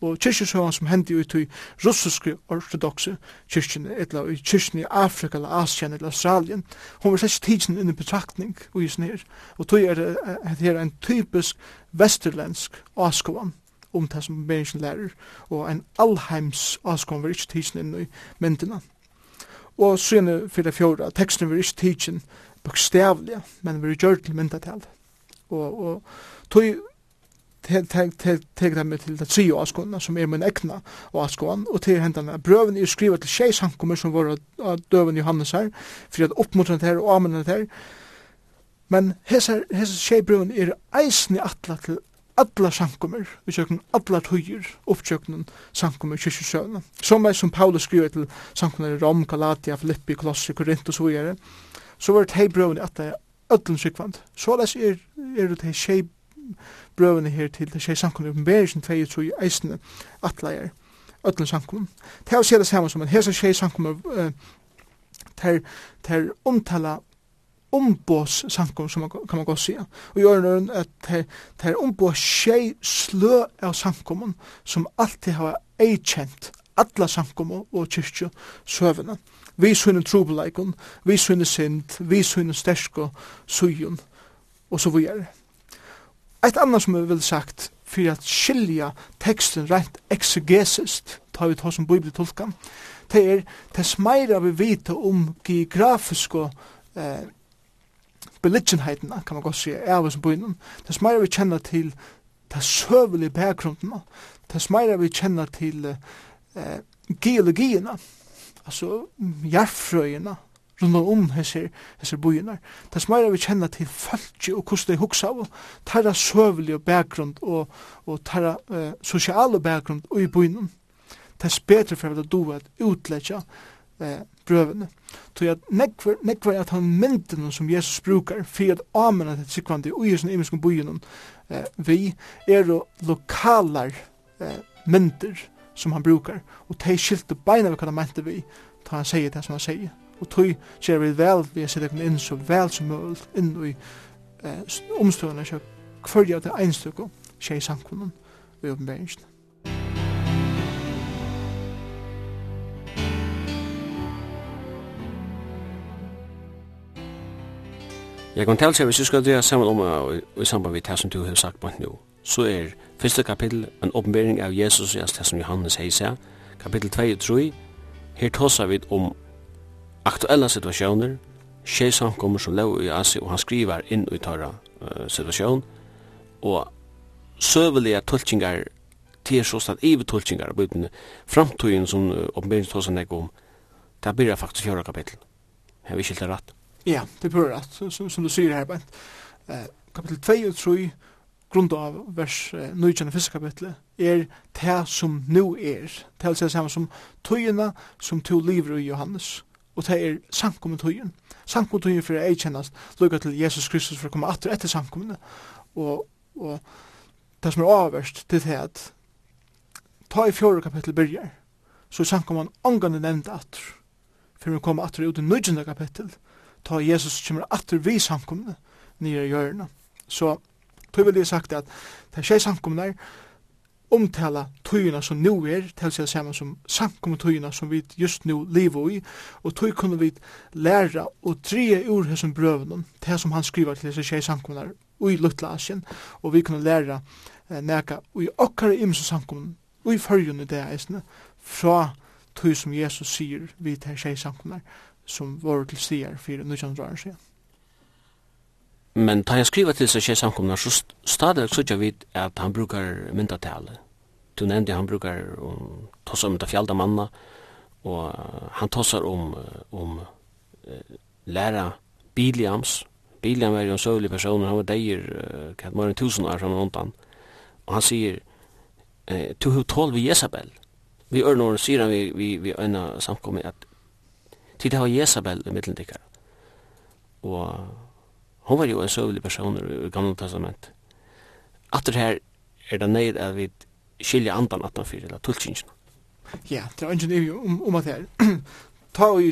og kyrkjesøvann som hendi ut i russiske ortodoxe kyrkjene, etla i kyrkjene i Afrika, eller Asien, eller Australien, hon var slett tidsen under betraktning og i snir, og tog er det her en typisk vesterlensk askovan om det som mennesken lærer, og en allheims askovan var ikke tidsen inn i myndina. Og syne fyrir fjóra, teksten var ikke tidsen bokstavlig, men var gjør til myndatal. Og, og tog teg dem til det trio avskåna, som er min egna avskån, og til hendene brøven er skriva til tjei samkommer som var døven Johannes her, for at oppmuntra det her og amendet her, men hese tjei brøven er eisen atla til alla samkommer, vi tjøkken alla tøyer, opptjøkken samkommer kyrkjusøvna. Som er som Paulus skriver til samkommer i Rom, Galatia, Filippi, Kolossi, Korint og så videre, så var det tjei brøven i atla öllum sykvand. Så les er, er det tjei brøvene her til det skjer samkomne oppenberingen 2 og 3 eisene atleier, ötlen samkomne. Det er å se det samme som at her skjer samkomne ter, ter omtala ombås samkom, som man, kan man godt sige. Og gjør nøren at ter, ter ombås skje slø av samkommen som alltid har eikjent alla samkommer og kyrkje søvene. Vi sunne trobeleikon, vi sunne sind, vi sunne stersko, sujon, og så videre. Eit annað som vi vil sagt fyrir at skilja teksten rent exegesist, ta vi ta som bibeltolkan, det er tess meira vi vita om geografisk og eh, beliggenheitene, kan man godt si, av oss byen, tess meira vi kjenna til tess søvelige bakgrunden, tess meira vi kjenna til eh, geologierna, altså jarfrøyina, rundan om hesser, hesser bojinar. Det som er vi til fölkje og hvordan de hugsa av, tæra søvelig og bakgrund og, og tæra uh, sosiale bakgrund og i bojinen. Det er bedre for at du at utletja eh, brøvene. Så jeg nekver, nekver at han myndene som Jesus brukar for at amena til sikvandi og i sin imenskon eh, vi er lokalar eh, mynder som han brukar og tei skilte beina vi kan ha mente vi ta han sier det som han sier og tøy kjer vi vel vi er kun inn så vel som mulig inn i eh, omstående kjøp kvarja til einstøkken kjer i samkommunen vi i. Jeg kan tale seg hvis du skal døya sammen om og i samband med det som du har sagt på nå. Så er første kapittel en oppenbering av Jesus og det som Johannes heiser. Kapittel 2 og 3. Her tåser vi om aktuella situationer, tjej samkommer som lov i Asi, og han skriver inn i tarra uh, situasjon, og søvelige tolkingar til sånn ive tolkingar av bøyden, framtøyen som uh, oppenberingstalsen er om, det blir faktisk fjorda kapittel. Jeg vil ikke rett. Ja, det blir rett, som, du sier her, Bent. Uh, kapitel 2 og 3, grund av vers uh, 9 i første kapitlet, er det som nu er. Det er det samme som tøyene som to lever i Johannes og det er samkommetøyen. Samkommetøyen for å erkjennast, lukka til Jesus Kristus for å komme atter etter samkommene. Og, og det som er avverst til det at ta i fjore kapittel byrjar, så er samkomman angående nevnt atter, for å komme atter ut i nødgjende kapittel, ta Jesus kommer atter vi samkommene, nere i hjørna Så, tog vil jeg sagt at det er tjej samkommene omtala tøyina som nu er, til seg saman som samkommet tøyina som vi just nu lever i, og tøy kunne vi læra og tre ur hesson brøvnum, det som han skriver til seg tjei samkommunar i Lutla Asien, og vi kunne læra eh, neka ui okkar imse samkommun, ui fyrjun i det eisne, fra tøy som Jesus sier vi til tjei samkommunar, som var til stier fyrir 1900 år siden. Men ta jeg skriva til seg tjei så stadig sutja vid at han brukar myndatale, du nevnte han brukar um, tossa om det fjallda manna, og han tossar om, om uh, læra Biliams. Biliam er jo en søvlig person, han var deir, uh, kalt mer enn tusen år fram og undan. Og han sier, eh, tu hu tål vi Jezabel. Vi ørnår sier han vi, vi, vi øyna samkommet at tid har Jezabel i middelendikkar. Og hon var jo en søvlig person i gamle testament. Atter her er det nøyd at vi skilja andan at han fyrir, eller tulkingen. Ja, det er ikke evig om, om at det er. Ta og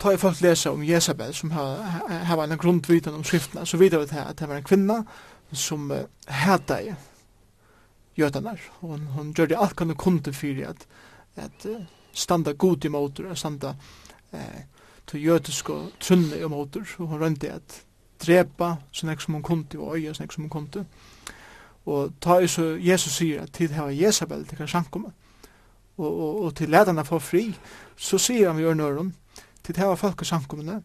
ta i folk lesa om Jezabel, som har, har en grundvitan om skriftene, så vidar vi her, at det var en kvinna som uh, heta i jötanar. Hon, hon gjør det alt kan hun kunde fyrir at, at uh, standa god i motor, at standa eh, til jødisk og trunne i motor, og hon rønte at drepa, sånn ek som hon kunde, og øya sånn ek som hon kunde, og Og ta i så Jesus sier at tid hava Jezabel til kan. Og, og, og til ledarna få fri, så sier han vi gjør nøren, til hava folk sjankomene,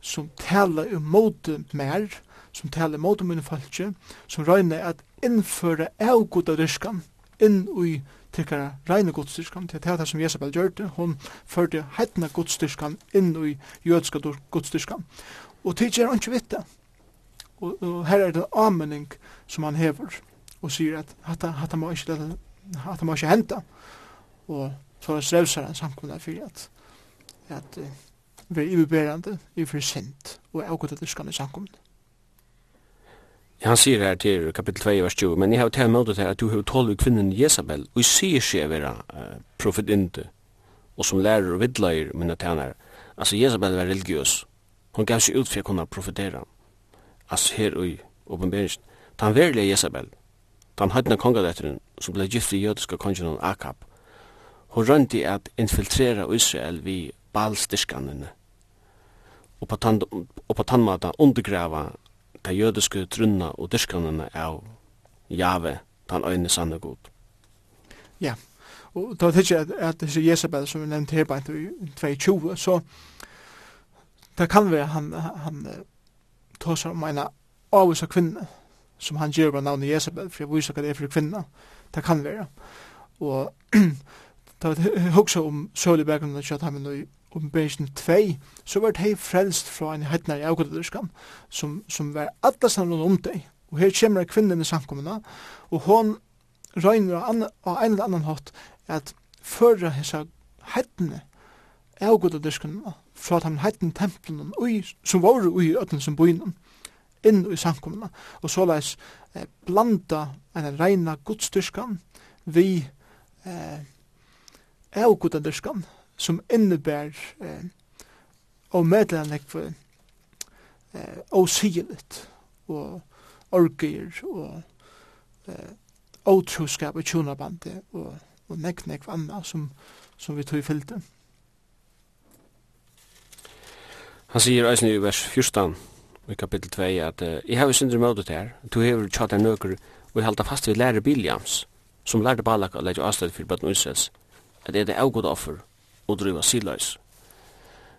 som taler imot mer, som taler imot mine folke, som røyner at innføre avgoda dyrskan inn i tykkara reine godstyrskan, til det er det som Jezabel gjør det, hun førte heitna godstyrskan inn i jødska godstyrskan. Og tidsi er han ikke vitt. Og, og her er det anmenning som han hever og sier at hatta, hatta må ikke, hatta må ikke henta. Og så er strevsar han samkomna fyrir at, at uh, vi er iverberande, i er for sint, og er avgått at det skal samkomna. Ja, han sier her til kapittel 2, vers 20, men jeg har tatt møtet her at du har tålet kvinnen Jezabel, og jeg sier seg å være uh, profetinte, og som lærer og vidleier mine tænare. Altså, Jezabel var religiøs. Hun gav seg ut for å kunne profetera. Altså, her og i åpenberingen. Ta han verilige Jezabel, den høytene kongadetteren som ble gift i jødiske kongen Akab. Hun rønte at infiltrera Israel vi balstyrskanene og på tann, tannmata undergrava de jødiske trunna og dyrskanene av Jave, den øyne sanne god. Ja, og da er det at disse Jezebel som vi nevnte her bare i 2020, så det kan være han, han tåsar om en avvisa kvinne som han gjør med navnet Jezebel, for jeg viser hva det er for kvinna, det kan være. Og da vi husker om søl i bakgrunnen av Kjøthamen om Omberingen 2, så var det frelst fra en hettnær i avgåttedyrskan, som, som var alle sammen om deg. Og her kommer kvinnen i samkommende, og hon røyner av en eller annan hatt at føra hessa hettene avgåttedyrskan fra de hettene templene, som var ui i øtlen som boinen, inn i samkomna, og så leis eh, blanda en reina godstyrskan vi eh, avgodandyrskan som innebär eh, og medlemmer for eh, sigelit og orger og eh, otroskap og tjonabandet og, og nek nek anna som, som vi tog i fyllte. Han sier eisen i vers 14 i kapittel 2 at uh, jeg har synder møte til her, du hever tjata nøkker og halda fast ved lærer Biljams som lærte Balak å legge avstedet for bøtten Israels at det er det avgod offer og driva siløys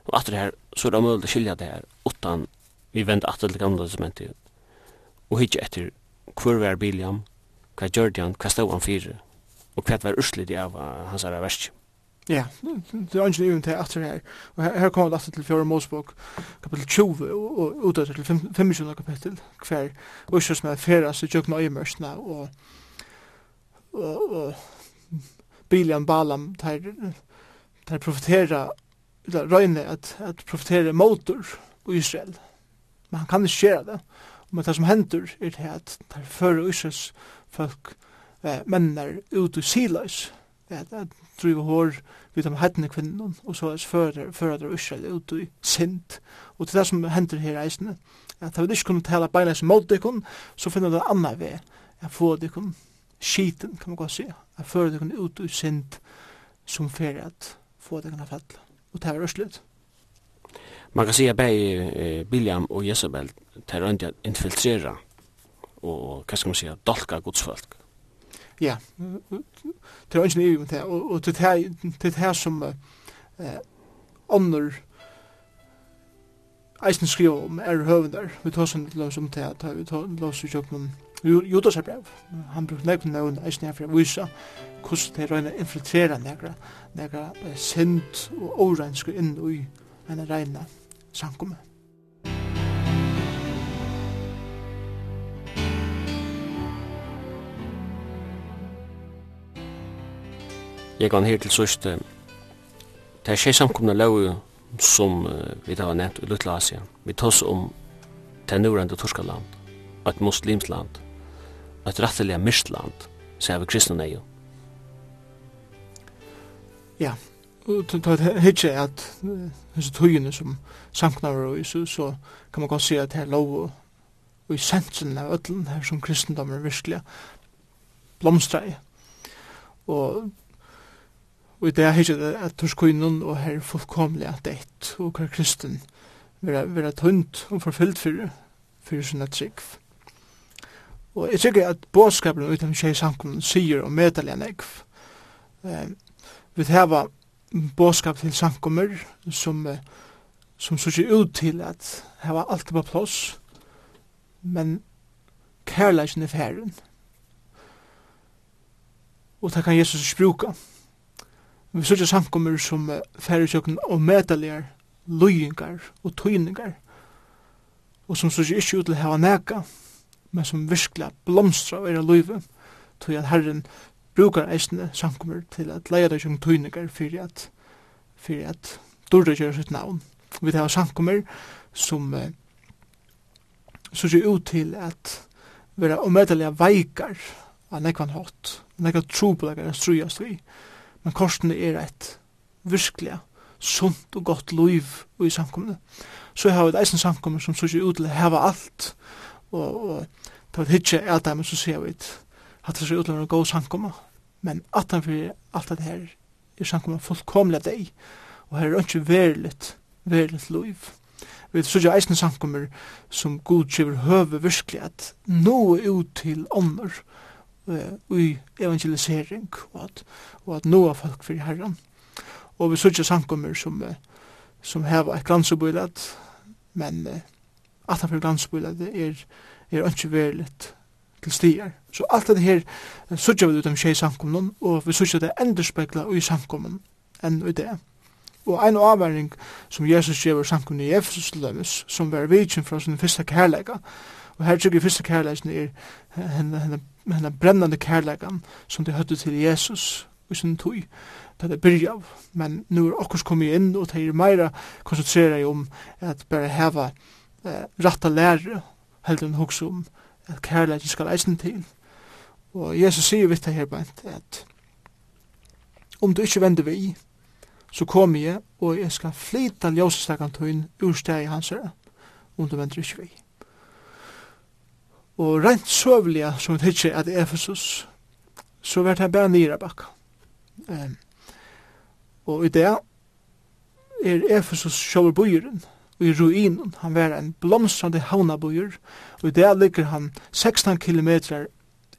og atter her så er det mulig å skilja det her utan vi vend atter til gamle testamentet og hitje etter hver var Biljam hva gjørde han, hva stod han fyrir og hva var urslit i av hans herre versk Ja, det er ikke even til etter her. Og her, her kommer det til fjore Mosebok, kapittel 20, og utøtter til 25 kapittel, hver usher som er feras i tjøkken og øyemørsene, og, og, Bilian Balam, der, der profetera, eller røyne at, at profetera motor i Israel. Men han kan ikke gjøre det. Men det som hender er det at der fører Israels folk, eh, menner ut i siløs, at, at drive hår vid de hettene kvinnen, og så fører der Israel ut i sint. Og til det som hender her eisene, at da vi ikke kunne tale beina som mot dikon, så finner det en annen vei, at få dikon skiten, kan man godt si, at fører dikon ut i sint, som fer at få dikon av fell. Og det var Israel. Man kan si at eh, Biljam og Jezebel, tar er å infiltrera, og hva skal man si, dolka godsfolk ja, det er ikke nøyvig med det, og det er det som eh, ånder eisen skriver om er høvendar, vi tar sånn løs om det, vi tar løs ut kjøkken Judas er brev, han brukte nekvun nøvn eisen her for å vise hvordan det røyna infiltrera negra, negra sind og orenske inn i en reina samkommet. Jeg kan her til sørst, det er skje samkomne lov som vi har nevnt i Lutla Asia. Vi tås om tenurende torska land, et muslims land, et rettelig mist land, sier vi kristne jo. Ja, og det er ikke at disse tøyene som samknaver og så, så kan man godt si at det er lov og i sensen av ødelen her som kristendommen virkelig blomstrer i. Og Og i det er det at torskoinen og her fullkomlig at det og hver kristen vera, vera tunt og forfyllt fyrir, fyrir sånne trygg. Og jeg tykker at bådskapen uten av samkommen sier og medalja negv. Eh, vi heva bådskap til samkommer som, eh, som sier ut til at heva alt på plass, men kærleisen er færen. Og det kan Jesus spruka. Vi sørger samkommer som færre og medaljer, løyingar og tøyningar, og som sørger ikke ut til hava neka, men som virkelig blomstra av era løyve, tøy at Herren brukar eisne samkommer til at leia deg som tøyningar fyrir at, fyrir at dårda gjør sitt navn. Vi tar samkommer som uh, sørger ut til at vera og medaljer veikar av nekvan hatt, nekvan trobelagar strujast vi, og men korsene er et virkelig sunt og godt liv i samkomne. Så har vi et eisen samkomne som sier ut til å heve alt, og, og det ta ikke alt det, men så sier vi at det ser ut til å være god samkomne. Men at han fyrir alt det her er samkomne fullkomlig av deg, og her er ikke veriligt, veriligt liv. Vi så ikke eisen samkommer som god godkjiver høve virkelig at nå er ut til ånder, i evangelisering og at, og at noa folk fyrir herran. Og vi sørger sankommer som, som heva et glansebuilat, men at han fyrir glansebuilat er, er ikke veriligt til stier. Så alt det her sørger vi ut om tjei samkommen, og vi sørger det enderspekla i samkommen enn i det. Og ein avværing som Jesus gjør samkommen i Efesus til som var vidtjen fra sin fyrsta kærlega, og her trykker fyrsta kærleiken er henne, henne med henne brennande kærleikan som de høttu til Jesus i sin tog, da det byrja av. Men nu er okkurs kommet inn, og det er meira konsentrera om at bare heva eh, ratta lære, heldur enn hugsa om at kærleikin skal eisen til. Og Jesus sier vitt det her bænt at om du ikke vender vi så kommer jeg, og jeg skal flyta ljøsestakan tøyn ur steg hans her, om du vender ikke vi. Og rent søvliga, som det ikke at Efesus, så vart han bare nira bakka. Um, og i det er Efesus sjåver bøyren, og i ruinen, han var en blomstrande havnabøyer, og i det ligger han 16 kilometer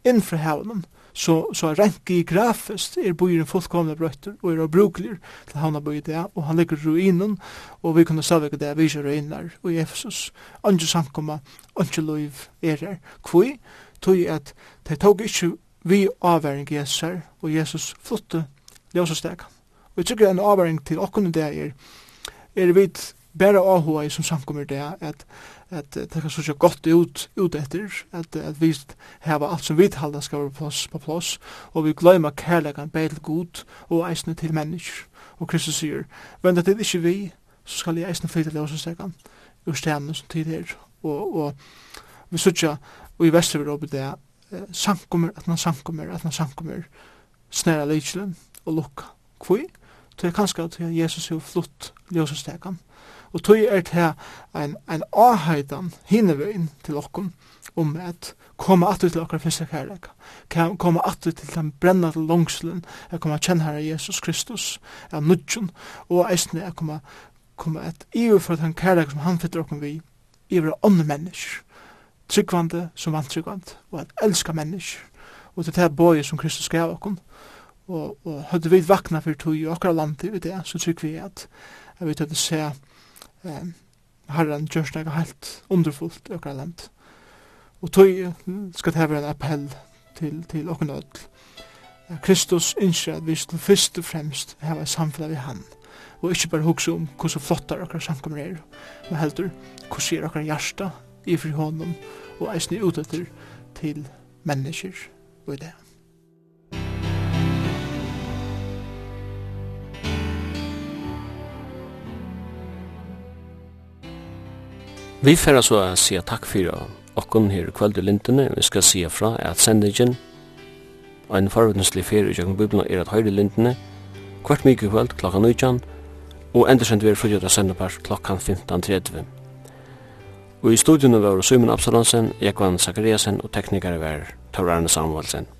inn fra havnen, så, så renke grafiskt er byen fullkomna brøtter og er brukelig til havna bøy det, og han ligger ruinen, og vi kunne savvika det, vi er ruiner, og i Efesus, andre samkomma, andre liv er her. Kvui, tog at det tog ikke vi avværing Jesus og Jesus flytte steg Og jeg tykker en avværing til okkun det er, er vi bare avhua som samkommer det, at, at det kan så godt ut, ut etter, at, at vi hava alt som vi halda skal være plass på plass, og vi gløyma kærlegan bare god og eisne til mennesker Og Kristus sier, men at det ikke vi, så skal jeg eisne flytta låsestekan, ur stenen som tid er. Og, og vi sutja, og i Vesterveuropa det, sankummer, at man sankummer, at man sankummer, snæra leitjelen og lukka. Kvoi? Det er kanskje at Jesus er flott ljósastekan Og tog er til en, en avhøydan hinnevein til okkom om at koma at til okkar fyrsta kærleika. Koma attu til den brennande langslen, at koma kjenn herra Jesus Kristus, av nudjun, og eisne at koma, koma at iver for den kærleik som han fytter okkom vi, iver er ånne mennesk, tryggvande som vantryggvande, og at elska mennesk, og til det boi som Kristus gav okkom, og, og høyde vi vakna fyrir tog i okkar landi i det, så trygg vi at, at vi tøyde se um, herren gjørs nega helt underfullt i okra land. Og tog skal det være en appell til, til okra ødel. Kristus innskjer at vi skal først og fremst hava samfunnet vi han, og ikkje bare hugsa om hvordan flottar okra samkommer er, men heldur hvordan er okra hjärsta i fri hånden og eisne utetter til mennesker og i det. Vi får så å si takk for okken her i kveld i lintene. Vi skal si fra at sendingen og en forvindenslig ferie i Jøkken Bibelen er at høyre lintene hvert mykje kveld klokka 19 og endersendt vi er frugget av sendepart klokka 15.30. Og i studiene var Simon Absalonsen, Jekvann Zakariasen og teknikere var Taurarne Samuelsen.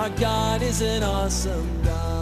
Our God is an awesome God.